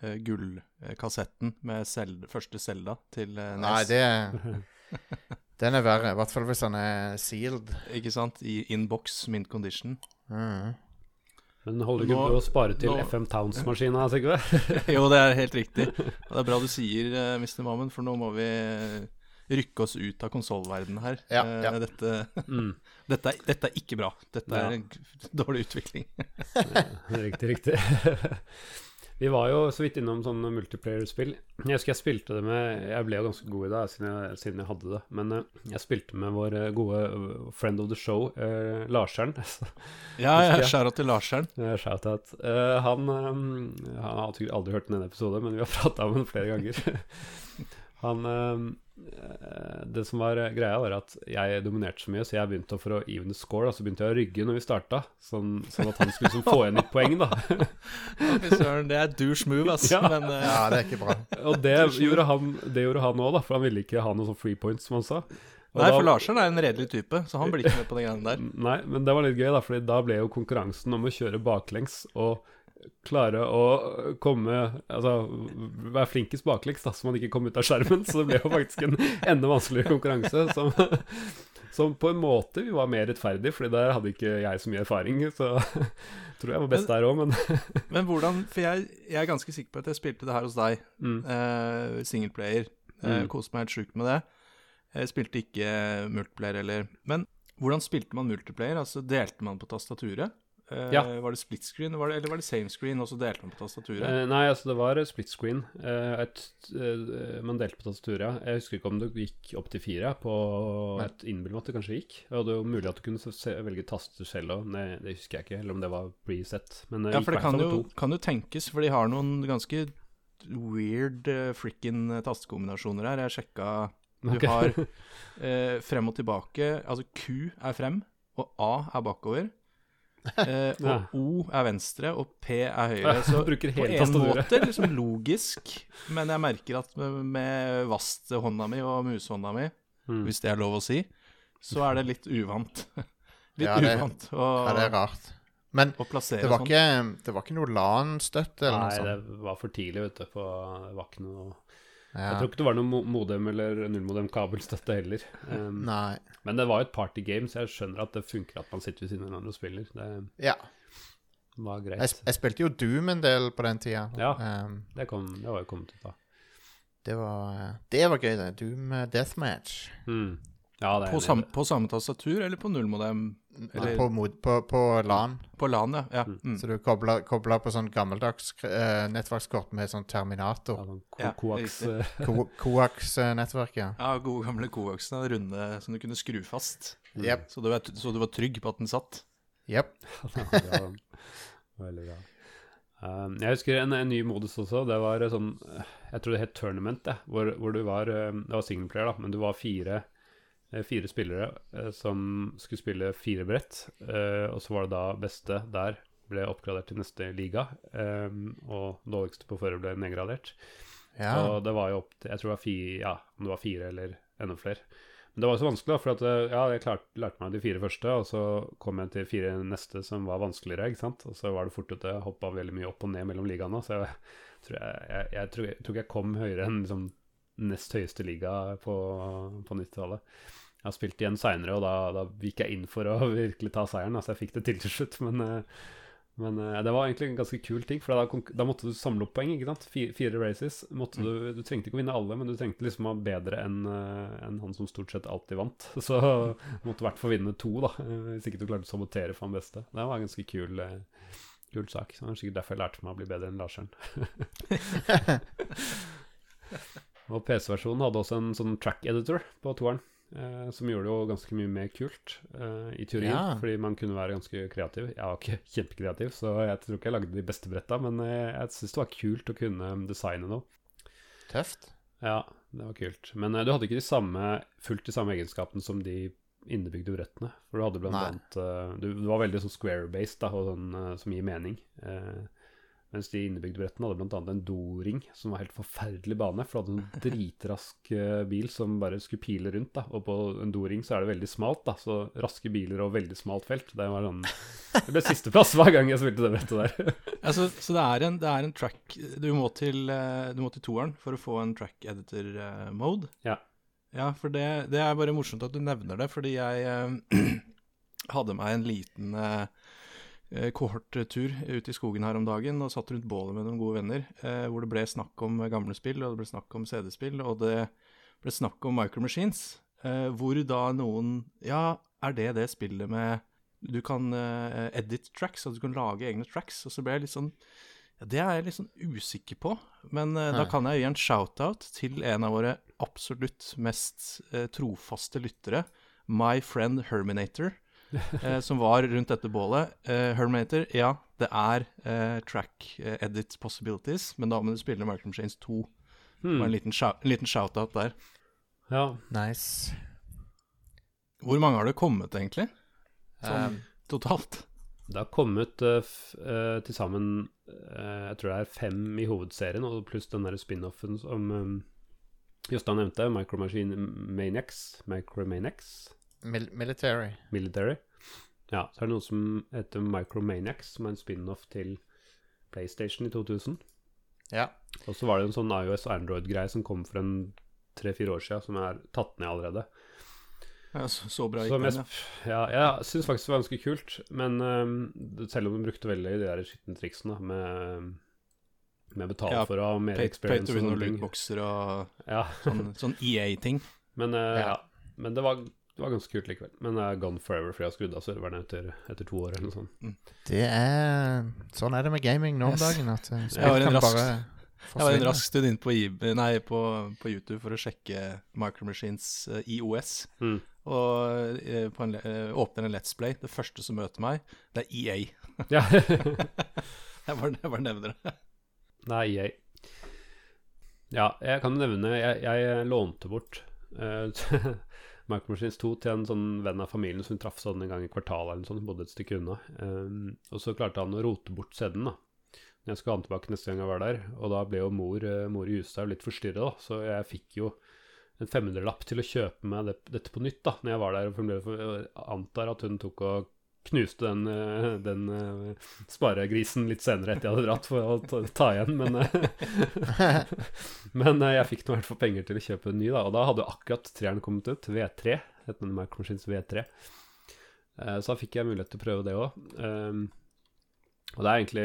eh, gullkassetten med Zelda, første Selda til eh, NES. Nei, det Den er verre. I hvert fall hvis den er sealed. Ikke sant? I inbox, mint condition. Mm. Men holder du ikke på å spare til nå- FM Towns-maskina, Sigve? jo, det er helt riktig. Og det er bra du sier, uh, Mr. Mammen, for nå må vi eh, rykke oss ut av konsollverdenen her. Ja, Eh, ja. Dette, Mm. dette, er, dette er ikke bra. Dette Ja. er en dårlig utvikling. Riktig, riktig. Vi var jo så vidt innom sånne multiplayer-spill. Jeg husker jeg spilte det med Jeg ble jo ganske god i det siden jeg, siden jeg hadde det. Men uh, jeg spilte med vår eh, gode eh, friend of the show, uh, Larseren. Ja, ja, skjæra til Larseren. Uh, han, eh, han har aldri hørt en episode, men vi har prata om den flere ganger. han eh, Det som var eh, greia, var at jeg dominerte så mye, så jeg begynte å for å even the score, da, så begynte jeg å rygge når vi starta, sånn, sånn at han skulle liksom få igjen litt poeng, da. Fy søren, det er douche move, ass. Ja. Men uh... Ja, det er ikke bra. Og det gjorde han Det gjorde han òg, da, for han ville ikke ha noe sånn free points, som han sa. Og Nei, for Larsen er en redelig type, så han blir ikke med på de greiene der. Nei, men det var litt gøy, da, for da ble jo konkurransen om å kjøre baklengs og klare å komme Altså være flinkest baklengs, da, så man ikke kom ut av skjermen. Så det ble jo faktisk en enda vanskeligere konkurranse. Som, som på en måte vi var mer rettferdig, Fordi der hadde ikke jeg så mye erfaring. Så tror jeg var best der òg, men Men hvordan For jeg, jeg er ganske sikker på at jeg spilte det her hos deg. mm. Uh, Singleplayer. Uh, Mm. Koste meg helt sjukt med det. Jeg spilte ikke multiplayer heller. Men hvordan spilte man multiplayer? Altså Delte man på tastaturet? Eh, Ja. Var det split screen, var det, eller var det same screen, og så delte man på tastaturet? Eh, nei, altså det var split screen. Eh, et, eh, man delte på tastaturet. ja. Jeg husker ikke om det gikk opp til fire. På Nei. et innbill at det kanskje gikk. Og det var mulig at du kunne se, velge taster selv òg. Det husker jeg ikke, eller om det var preset. Men ja, for det kan jo, kan jo tenkes, for de har noen ganske weird uh, frikken tastekombinasjoner her. Jeg sjekka Du okay. har eh, frem og tilbake Altså Q er frem, og A er bakover. Eh, og O er venstre, og P er høyre. Så på en måte liksom logisk, men jeg merker at med, med vasthånda mi og musehånda mi, Mm. hvis det er lov å si, så er det litt uvant. litt Ja, det- uvant å, Ja, det er rart. Men det var sånn. ikke, det var ikke noe LAN-støtte eller noe Nei, det var for tidlig, vet du. På, det var ikke noe Jeg tror ikke det var noe modem eller nullmodem-kabelstøtte heller. Um, Nei. men det var jo et partygame, så jeg skjønner at det funker at man sitter ved siden av hverandre og spiller. Det Ja. var greit. Jeg, jeg spilte jo Doom en del på den tida. Ja. Um, Det, kom, det var jo kommet ut da. det, var, det var gøy, det. Doom eh, Deathmatch. Mm. Ja, det er På, sam, på samme tastatur eller på nullmodem? Eller På, mod, på, på LAN. på LAN, ja. ja. Mm. Så du kobler, på sånn gammeldags eh, nettverkskort med sånn Terminator. Ja, sånn koaks riktig. eh, Ko Coax-nettverk, ja. Ja, gode gamle koaksene, runde som du kunne skru fast. Jepp. Så du, var, så du var trygg på at den satt. Jepp. Veldig bra. Um, jeg husker en, en ny modus også. Det var sånn Jeg tror det het Tournament, det, hvor, hvor du var Det var singleplayer, da, men du var fire, eh, fire spillere eh, som skulle spille fire brett. eh, og så var det da beste der ble oppgradert til neste liga. og dårligste på førre ble nedgradert. Ja. Og det var jo opp til Jeg tror det var fire, ja, om det var fire eller enda flere. Men det var så vanskelig, da, for at, eh, ja, jeg klart, lærte meg de fire første, og så kom jeg til fire neste som var vanskeligere, ikke sant. Og så var det fort at jeg hoppa veldig mye opp og ned mellom ligaene. Så jeg tror jeg, jeg, jeg, tror, jeg tror ikke jeg kom høyere enn liksom, nest høyeste liga på, på 90-tallet. Jeg har spilt igjen seinere, og da, da gikk jeg inn for å virkelig ta seieren. Altså, jeg fikk det til til slutt, men eh, men eh, det var egentlig en ganske kul ting, for da, da måtte du samle opp poeng. ikke sant? Fire, fire races. Måtte du, du trengte ikke å vinne alle, men du trengte liksom å ha bedre enn en han som stort sett alltid vant. Så du måtte i hvert fall vinne to, da, eh, hvis ikke du klarte å sabotere for han beste. Det var en ganske kul, eh, kul sak. Så det var sikkert derfor jeg lærte meg å bli bedre enn Larseren. Og PC-versjonen hadde også en sånn track editor på toeren. Eh, som gjorde det jo ganske mye mer kult eh, i teorien, Ja. fordi man kunne være ganske kreativ. Jeg var ikke kjempekreativ, så jeg tror ikke jeg lagde de beste bretta, men eh, jeg syns det var kult å kunne designe noe. Tøft. Ja, det var kult. Men eh, du hadde ikke de samme, fullt de samme egenskapene som de innebygde brettene. For du hadde blant Nei. annet eh, du, du var veldig sånn square-based, da, og sånn, eh, som gir mening. Eh, mens de innebygde brettene hadde annet en doring som var helt forferdelig bane. For du hadde en dritrask eh, bil som bare skulle pile rundt. da Og på en doring så er det veldig smalt, da så raske biler og veldig smalt felt. Det var sånn Det ble sisteplass hver gang jeg spilte det brettet der. ja, så det er, en, det er en track Du må til, eh, du må til toeren for å få en track editor-mode. Ja. Ja, for det, det er bare morsomt at du nevner det, fordi jeg øh, hadde meg en liten eh, eh, kohorttur ute i skogen her om dagen og satt rundt bålet med noen gode venner, eh, hvor det ble snakk om gamle spill, og det ble snakk om CD-spill, og det ble snakk om Micro Machines, eh, hvor da noen Ja, er det det spillet med Du kan eh, edit tracks, og du kan lage egne tracks, og så ble jeg litt sånn ja, Det er jeg litt sånn usikker på, men eh, da kan jeg gi en shout-out til en av våre absolutt mest eh, trofaste lyttere, My Friend Herminator, eh, som var rundt dette bålet. Eh, Herminator, ja, det er eh, track eh, edit possibilities, men da må du spille Micro Machines 2. Hmm. var en liten, en liten shout-out der. Ja. Nice. Hvor mange har det kommet, egentlig? Sånn Um, totalt? Det har kommet uh, uh, til sammen uh, Jeg tror det er fem i hovedserien, og pluss den der spin-offen som um, Jostein nevnte, Micro Machine Maniacs. Micromaniacs mil military. Military. Ja, så er det noe som heter Micromaniacs, som er en spin-off til PlayStation i 2000. Ja. Og så var det en sånn iOS og Android-greie som kom for en tre-fire år siden, som er tatt ned allerede. Ja, så, så bra gikk den, ja. ja, jeg syns faktisk det var ganske kult, men um, selv om hun brukte veldig de der skitne triksene med, med betale Ja, for å ha mer Pay, pay experience to og win og lootboxer og Ja, sånn, sånn EA-ting. men, uh, Ja. ja. men det, var, det var ganske kult likevel. Men det er gone forever, for jeg har skrudd av serveren etter, etter to år eller noe sånt. Det er Sånn er det med gaming nå om dagen. At uh, Jeg var en rask- Jeg var en rask stund inn på, nei, på, på YouTube for å sjekke Micromachines eh, IOS. Mm. Og eh, på en, eh, åpner en Let's Play. Det første som møter meg, det er EA. Ja. Jeg bare, jeg bare nevner det. Nei, EA. Ja, jeg kan nevne Jeg, jeg lånte bort eh, Micro Machines 2 til en sånn venn av familien som hun traff sånn en gang i kvartalet noe sånt, bodde et stykke unna. Um, og så klarte han å rote bort CD-en, da. Jeg skulle ha den tilbake neste gang jeg var der. Og da ble jo mor, eh, mor i Hustad litt forstyrra, da. Så jeg fikk jo en 500-lapp til å kjøpe meg det, dette på nytt da når jeg var der. og antar at hun tok og knuste den, eh, den eh, sparegrisen litt senere etter jeg hadde dratt for å ta, igjen, men eh, Men jeg fikk nå i hvert fall penger til å kjøpe en ny, da. Og da hadde akkurat treeren kommet ut. V3, het den Micro V3. Eh, Så da fikk jeg mulighet til å prøve det òg. Og det er egentlig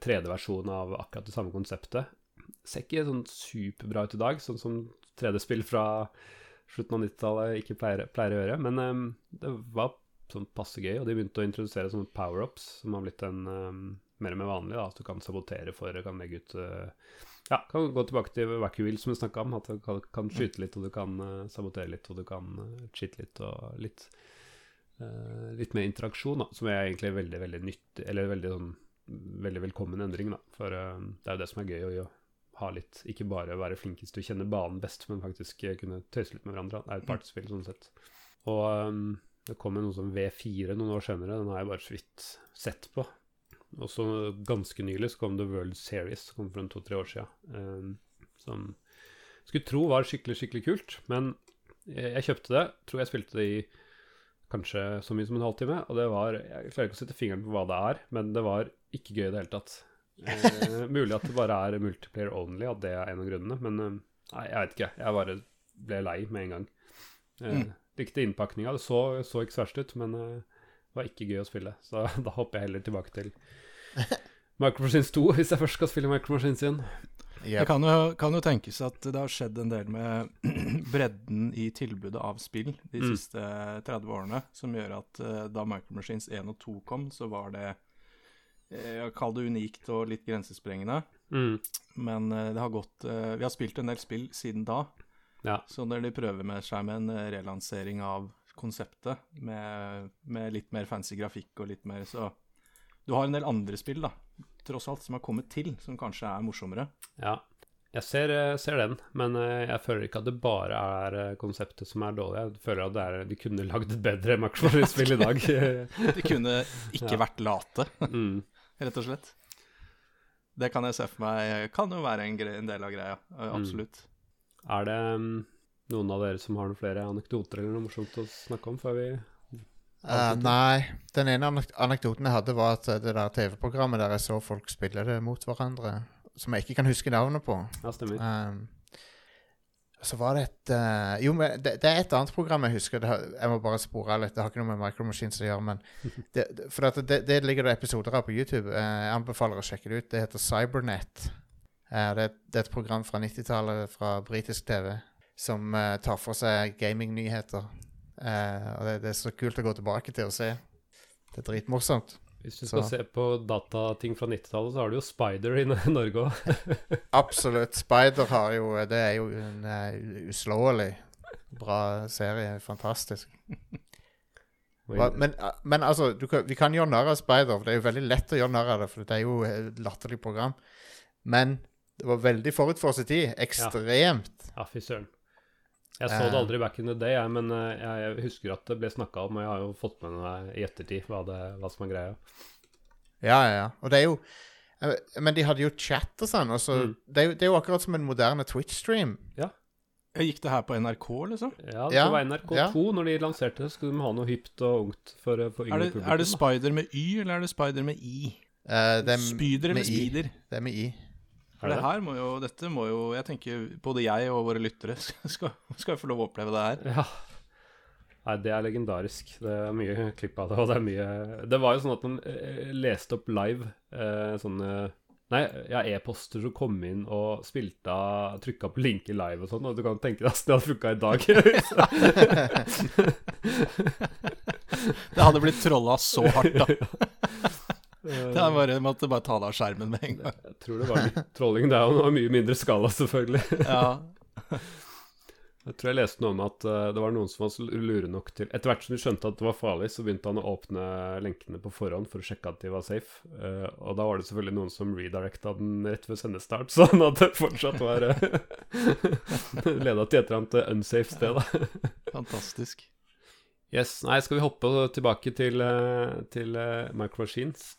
tredje 3D-versjonen av akkurat det samme konseptet. Ser ikke sånn superbra ut i dag, sånn som 3D-spill fra slutten av 90-tallet ikke pleier, pleier å gjøre. Men eh, det var sånn passe gøy, og de begynte å introdusere sånne power-ups, som har blitt en um, mer og mer vanlig. da, At du kan sabotere for, kan legge ut uh, Ja, kan gå tilbake til Wacky Wheel, som vi snakka om. At du kan, kan skyte litt, og du kan uh, sabotere litt, og du kan uh, cheate litt, og litt eh, Litt mer interaksjon, da, som er egentlig veldig, veldig nyttig Eller veldig sånn veldig velkommen endring, da. For eh, det er jo det som er gøy, å gjøre ha litt Ikke bare være flinkest til å kjenne banen best, men faktisk eh, kunne tøyse litt med hverandre. Det er et partyspill sånn sett. Og um, det kom noe som V4 noen år senere. Den har jeg bare så vidt sett på. Og så ganske nylig så kom The World Series, kom for en to-tre år siden. som som skulle tro var skikkelig, skikkelig kult. Men jeg, jeg kjøpte det. Tror jeg spilte det i kanskje så mye som en halvtime. Og det var Jeg klarer ikke å sette fingeren på hva det er, men det var ikke gøy i det hele tatt. Eh, mulig at det bare er multiplayer only, at det er en av grunnene. Men eh, nei, jeg vet ikke. Jeg bare ble lei med en gang. Eh, Mm. Likte innpakninga. Det så, så ikke så verst ut, men eh, det var ikke gøy å spille. Så da hopper jeg heller tilbake til Micro Machines 2, hvis jeg først skal spille Micro Machines igjen. Det kan jo, kan jo tenkes at det har skjedd en del med bredden i tilbudet av spill de Mm. siste 30 årene, som gjør at uh, da Micro Machines 1 og 2 kom, så var det uh, Kall det unikt og litt grensesprengende. Mm. Men uh, det har gått eh, Vi har spilt en del spill siden da. Ja. Så når de prøver med seg med en eh, relansering av konseptet, med, med litt mer fancy grafikk og litt mer Så du har en del andre spill, da, tross alt, som har kommet til, som kanskje er morsommere. Ja. Jeg ser, eh, ser den, men eh, jeg føler ikke at det bare er konseptet som er dårlig. Jeg føler at det er, de kunne lagd et bedre Max Machines-spill i dag. De kunne ikke Ja. vært late, mm. rett og slett. Det kan jeg se for meg kan jo være en, en del av greia. Absolutt. Mm. Er det mm, noen av dere som har noen flere anekdoter eller noe morsomt å snakke om før vi Uh, nei. Den ene anekdoten jeg hadde, var at eh, det der TV-programmet der jeg så folk spille det mot hverandre, som jeg ikke kan huske navnet på Ja, stemmer. Um, så var det et uh, Jo, men det, det er et annet program jeg husker. Det har, jeg må bare spore litt. Det har ikke noe med Micro Machines å gjøre. Men det, for det, det ligger det episoder av på YouTube. Uh, jeg anbefaler å sjekke det ut. Det heter Cybernet. Eh, det, er- det et program fra 90-tallet fra britisk TV som eh, tar for seg gamingnyheter. Eh, og det, er så kult å gå tilbake til og se. Det er dritmorsomt. Hvis du skal så- se på datating fra 90-tallet, så har du jo Spider i Norge òg. Absolutt. Spider har jo Det er jo en uh, uslåelig bra serie. Fantastisk. Men, men altså, du kan, vi kan gjøre narr av Spider, for det er jo veldig lett å gjøre narr av det, for det er jo et latterlig program. Men det var veldig forut for sin tid. Ekstremt. Ja, fy søren. Jeg så det Eh. aldri back in the day, jeg, men eh, jeg, husker at det ble snakka om, og jeg har jo fått med meg i ettertid hva, det, hva som er greia. Ja, ja, ja. Og det er jo eh, Men de hadde jo chat og sånn. Og så, Mm. det, er jo, det er jo akkurat som en moderne Twitch-stream. Ja. Gikk det her på NRK, liksom? Ja, det Ja, var NRK2 ja. når de lanserte det, skulle de ha noe hypt og ungt for, for yngre det, publikum. er det. Spider med Y, eller er det Spider med I? Uh, det er Spyder eller med I. Det er med I. For det det? her må jo, dette må jo Jeg tenker både jeg og våre lyttere skal, skal få lov å oppleve det her. Ja. Nei, det er legendarisk. Det er mye klipp av det, og det er mye Det var jo sånn at man eh, leste opp live eh, sånne Nei, ja, e-poster som kom inn og spilte av Trykka på linker live og sånn, og du kan tenke deg at det hadde funka i dag. Det hadde blitt trolla så hardt, da. Eh, er bare, måtte bare ta det av skjermen med en gang. Jeg tror det var litt trolling. Jo noe mye mindre skala, selvfølgelig. Ja. Jeg tror jeg leste noe om at eh, det var noen som var så lure nok til Etter hvert som de skjønte at det var farlig, så begynte han å åpne lenkene på forhånd for å sjekke at de var safe. Eh, og da var det selvfølgelig noen som redirecta den rett ved sendestart, sånn at det fortsatt var uh, Leda til et eller annet unsafe sted, da. Fantastisk. Yes, Nei, skal vi hoppe tilbake til, eh, til eh, Micro Machines?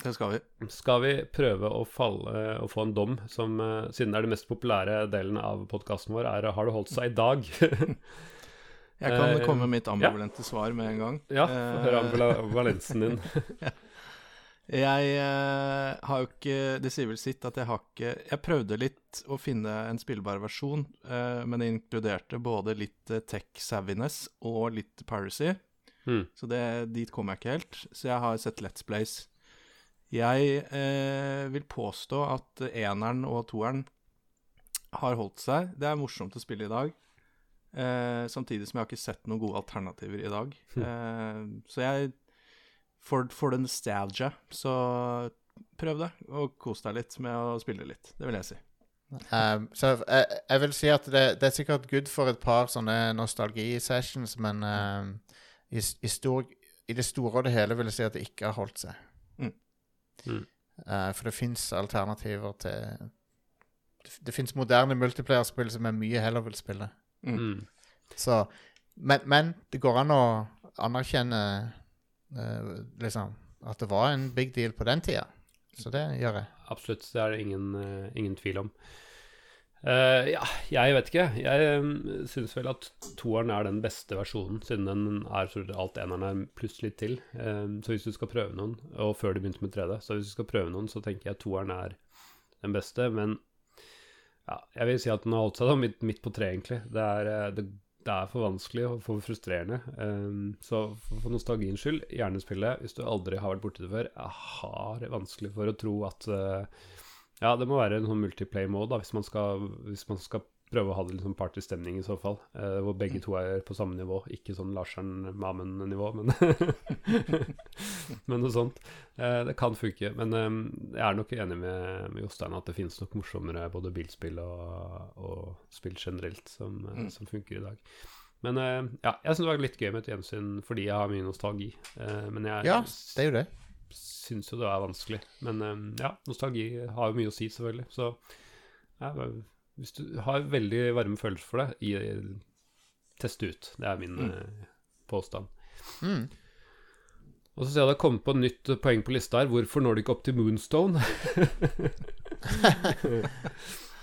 Det skal vi. Skal vi prøve å, falle, å få en dom som, eh, siden det er den mest populære delen av podkasten vår, er 'Har det holdt seg i dag'? Jeg kan Eh, komme med mitt ambivalente svar med en gang. ja, hør Eh, ambivalensen din. Jeg har jo ikke Det sier vel sitt at jeg har ikke Jeg prøvde litt å finne en spillbar versjon, men det inkluderte både litt tech savviness og litt piracy. Mm. Så det, dit kom jeg ikke helt. Så jeg har sett Let's Plays. Jeg eh, vil påstå at eneren og toeren har holdt seg. Det er morsomt å spille i dag. Eh, samtidig som jeg har ikke sett noen gode alternativer i dag. Eh, så jeg for, for the nostalgia, så prøv det, og kos deg litt med å spille litt. Det vil jeg si. Um, så jeg, jeg vil si at det, det er sikkert good for et par sånne nostalgi-sessions, men um, i, i, stor, i det store og det hele vil jeg si at det ikke har holdt seg. Mm. Uh, for det fins alternativer til Det, det fins moderne multiplayer-spill som jeg mye heller vil spille. Mm. Mm. Så Men, men det går an å anerkjenne uh, liksom at det var en big deal på den tida. Så det gjør jeg. Absolutt, det er det ingen, uh, ingen tvil om. Eh, ja, jeg vet ikke. Jeg um, syns vel at toeren er den beste versjonen, siden den er så alt eneren er pluss litt til. Um, så hvis du skal prøve noen, og før du begynte med 3D, så hvis du skal prøve noen, så tenker jeg toeren er den beste. Men ja, jeg vil si at den har holdt seg da, midt, midt på treet, egentlig. Det er, eh, det, det er for vanskelig og for frustrerende. Um, så for, for nostalgiens skyld, gjerne spille. Hvis du aldri har vært borti det før, jeg har vanskelig for å tro at eh, ja, det må være en sånn multiplay-mode, da, hvis man skal, hvis man skal prøve å ha det litt sånn partystemning i så fall. Eh, hvor begge to er på samme nivå, ikke sånn Larsen Mamen-nivå, men Men noe sånt. Eh, det kan funke. Men eh, jeg er nok enig med, med Jostein at det finnes nok morsommere både bilspill og, og spill generelt som, eh, Mm. som funker i dag. Men eh, ja, jeg syns det var litt gøy med et gjensyn fordi jeg har mye nostalgi. Eh, men jeg Ja, det er jo det. Syns jo det er vanskelig. Men um, ja, nostalgi har jo mye å si, selvfølgelig. Så ja, hvis du har veldig varme følelser for det, i, test det ut. Det er min Mm. eh, påstand. Mm. Og så ser jeg det har kommet på et nytt poeng på lista her. Hvorfor når du ikke opp til Moonstone?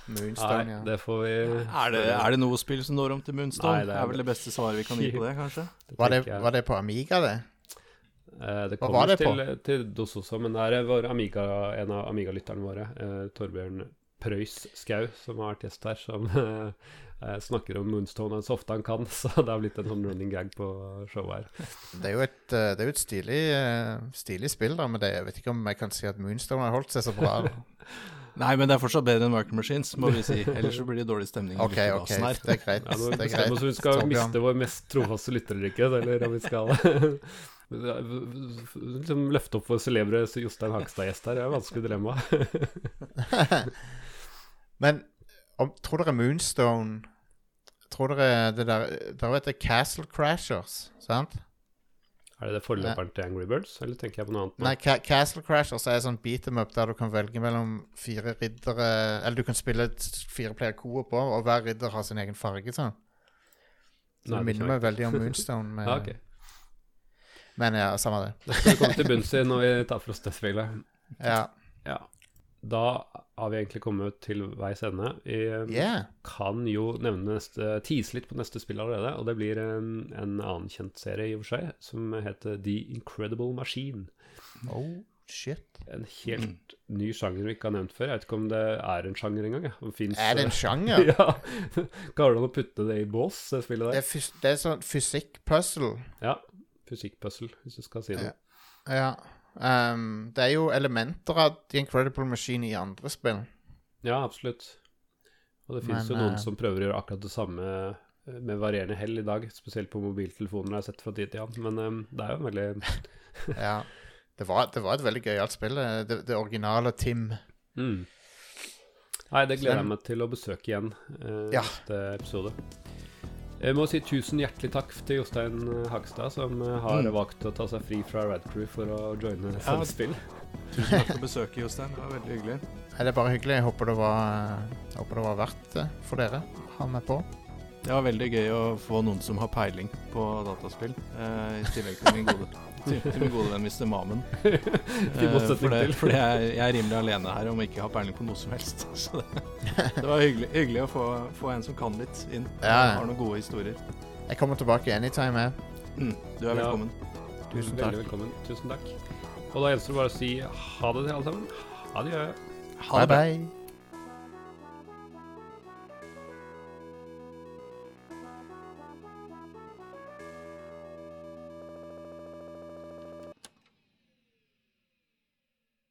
Moonstone, Nei, ja. det får vi Er det, er det noe spill som når om til Moonstone? Nei, det, det er- er vel det beste svaret vi kan gi på det, kanskje? Var det, var det på Amiga, det? Eh, det Hva var det til, til DOS også, men det er vår Amiga, en av Amiga-lytterne våre, eh, Torbjørn Prøys Skau, som har vært gjest her, som eh, eh, snakker om Moonstone så ofte han kan, så det har blitt en sånn running gag på showet her. Det er jo et, eh, det er jo et stilig, eh, stilig spill, da, men det, jeg vet ikke om jeg kan si at Moonstone har holdt seg så bra. Nei, men det er fortsatt bedre enn Micro Machines, må vi si. Ellers så blir det dårlig stemning. OK, ok, her. det er greit. Ja, nå det er bestemmer vi greit. oss om vi skal miste vår mest trofaste lytter eller ikke, eller om vi skal liksom løfte opp for celebre Jostein Hagstad-gjest her. Det er et vanskelig dilemma. Men om, tror dere Moonstone Tror dere det der Dere vet det er Castle Crashers, sant? Er det det forløperen til Angry Birds, eller tenker jeg på noe annet? nå? Nei, Ca Castle Crashers er sånn beat em up der du kan velge mellom fire riddere Eller du kan spille fire player co-op på, og hver ridder har sin egen farge, sånn. Så Nei, det minner meg veldig om Moonstone. Med, Ja, ok. Men ja, samme det. Det skal vi komme til bunns i når vi tar for oss det spillet. Ja. Ja. Da har vi egentlig kommet til veis ende. Vi eh, Yeah. kan jo nevne neste, tease litt på neste spill allerede, og det blir en, en annen kjent serie i og for seg, som heter The Incredible Machine. Oh, shit. En helt ny sjanger vi ikke har nevnt før. Jeg vet ikke om det er en sjanger engang. Ja. Er det en eh, sjanger? ja. Klarer du å putte det i bås, det spillet Det der? er, fys det er sånn fysikk-puzzle. Ja. Fysikkpuzzle, hvis du skal si det. Ja. Um, det er jo elementer av The Incredible Machine i andre spill. Ja, absolutt. Og det fins jo noen uh, som prøver å gjøre akkurat det samme eh, med varierende hell i dag, spesielt på mobiltelefoner jeg har sett fra tid til annen. Men um, det er jo veldig Ja. Det var, det var et veldig gøyalt spill. eh, Det, det originale Tim. mm. Nei, det gleder jeg meg til å besøke igjen uh, Ja. neste episode. Jeg må si tusen hjertelig takk til Jostein eh, Hagstad, som eh, har Mm. valgt å ta seg fri fra Rad Crew for å joine Ja. samme. Tusen takk for besøket, Jostein. Det var veldig hyggelig. Nei, det er bare hyggelig. Jeg håper det var, jeg håper det var verdt det for dere å ha meg på. Det var veldig gøy å få noen som har peiling på dataspill, eh, i tillegg til min gode, til, til min gode venn Mr. Mamen. Eh, for det, for det er, jeg er rimelig alene her om å ikke ha peiling på noe som helst. Så det, det var hyggelig, hyggelig å få, få en som kan litt, inn. Ja, ja. Har noen gode historier. Jeg kommer tilbake anytime, jeg. Mm, du er Ja. velkommen. Tusen Veldig takk. velkommen. Tusen takk. Og da gjenstår det bare å si ha det til alle sammen. Ha det Bye, bye.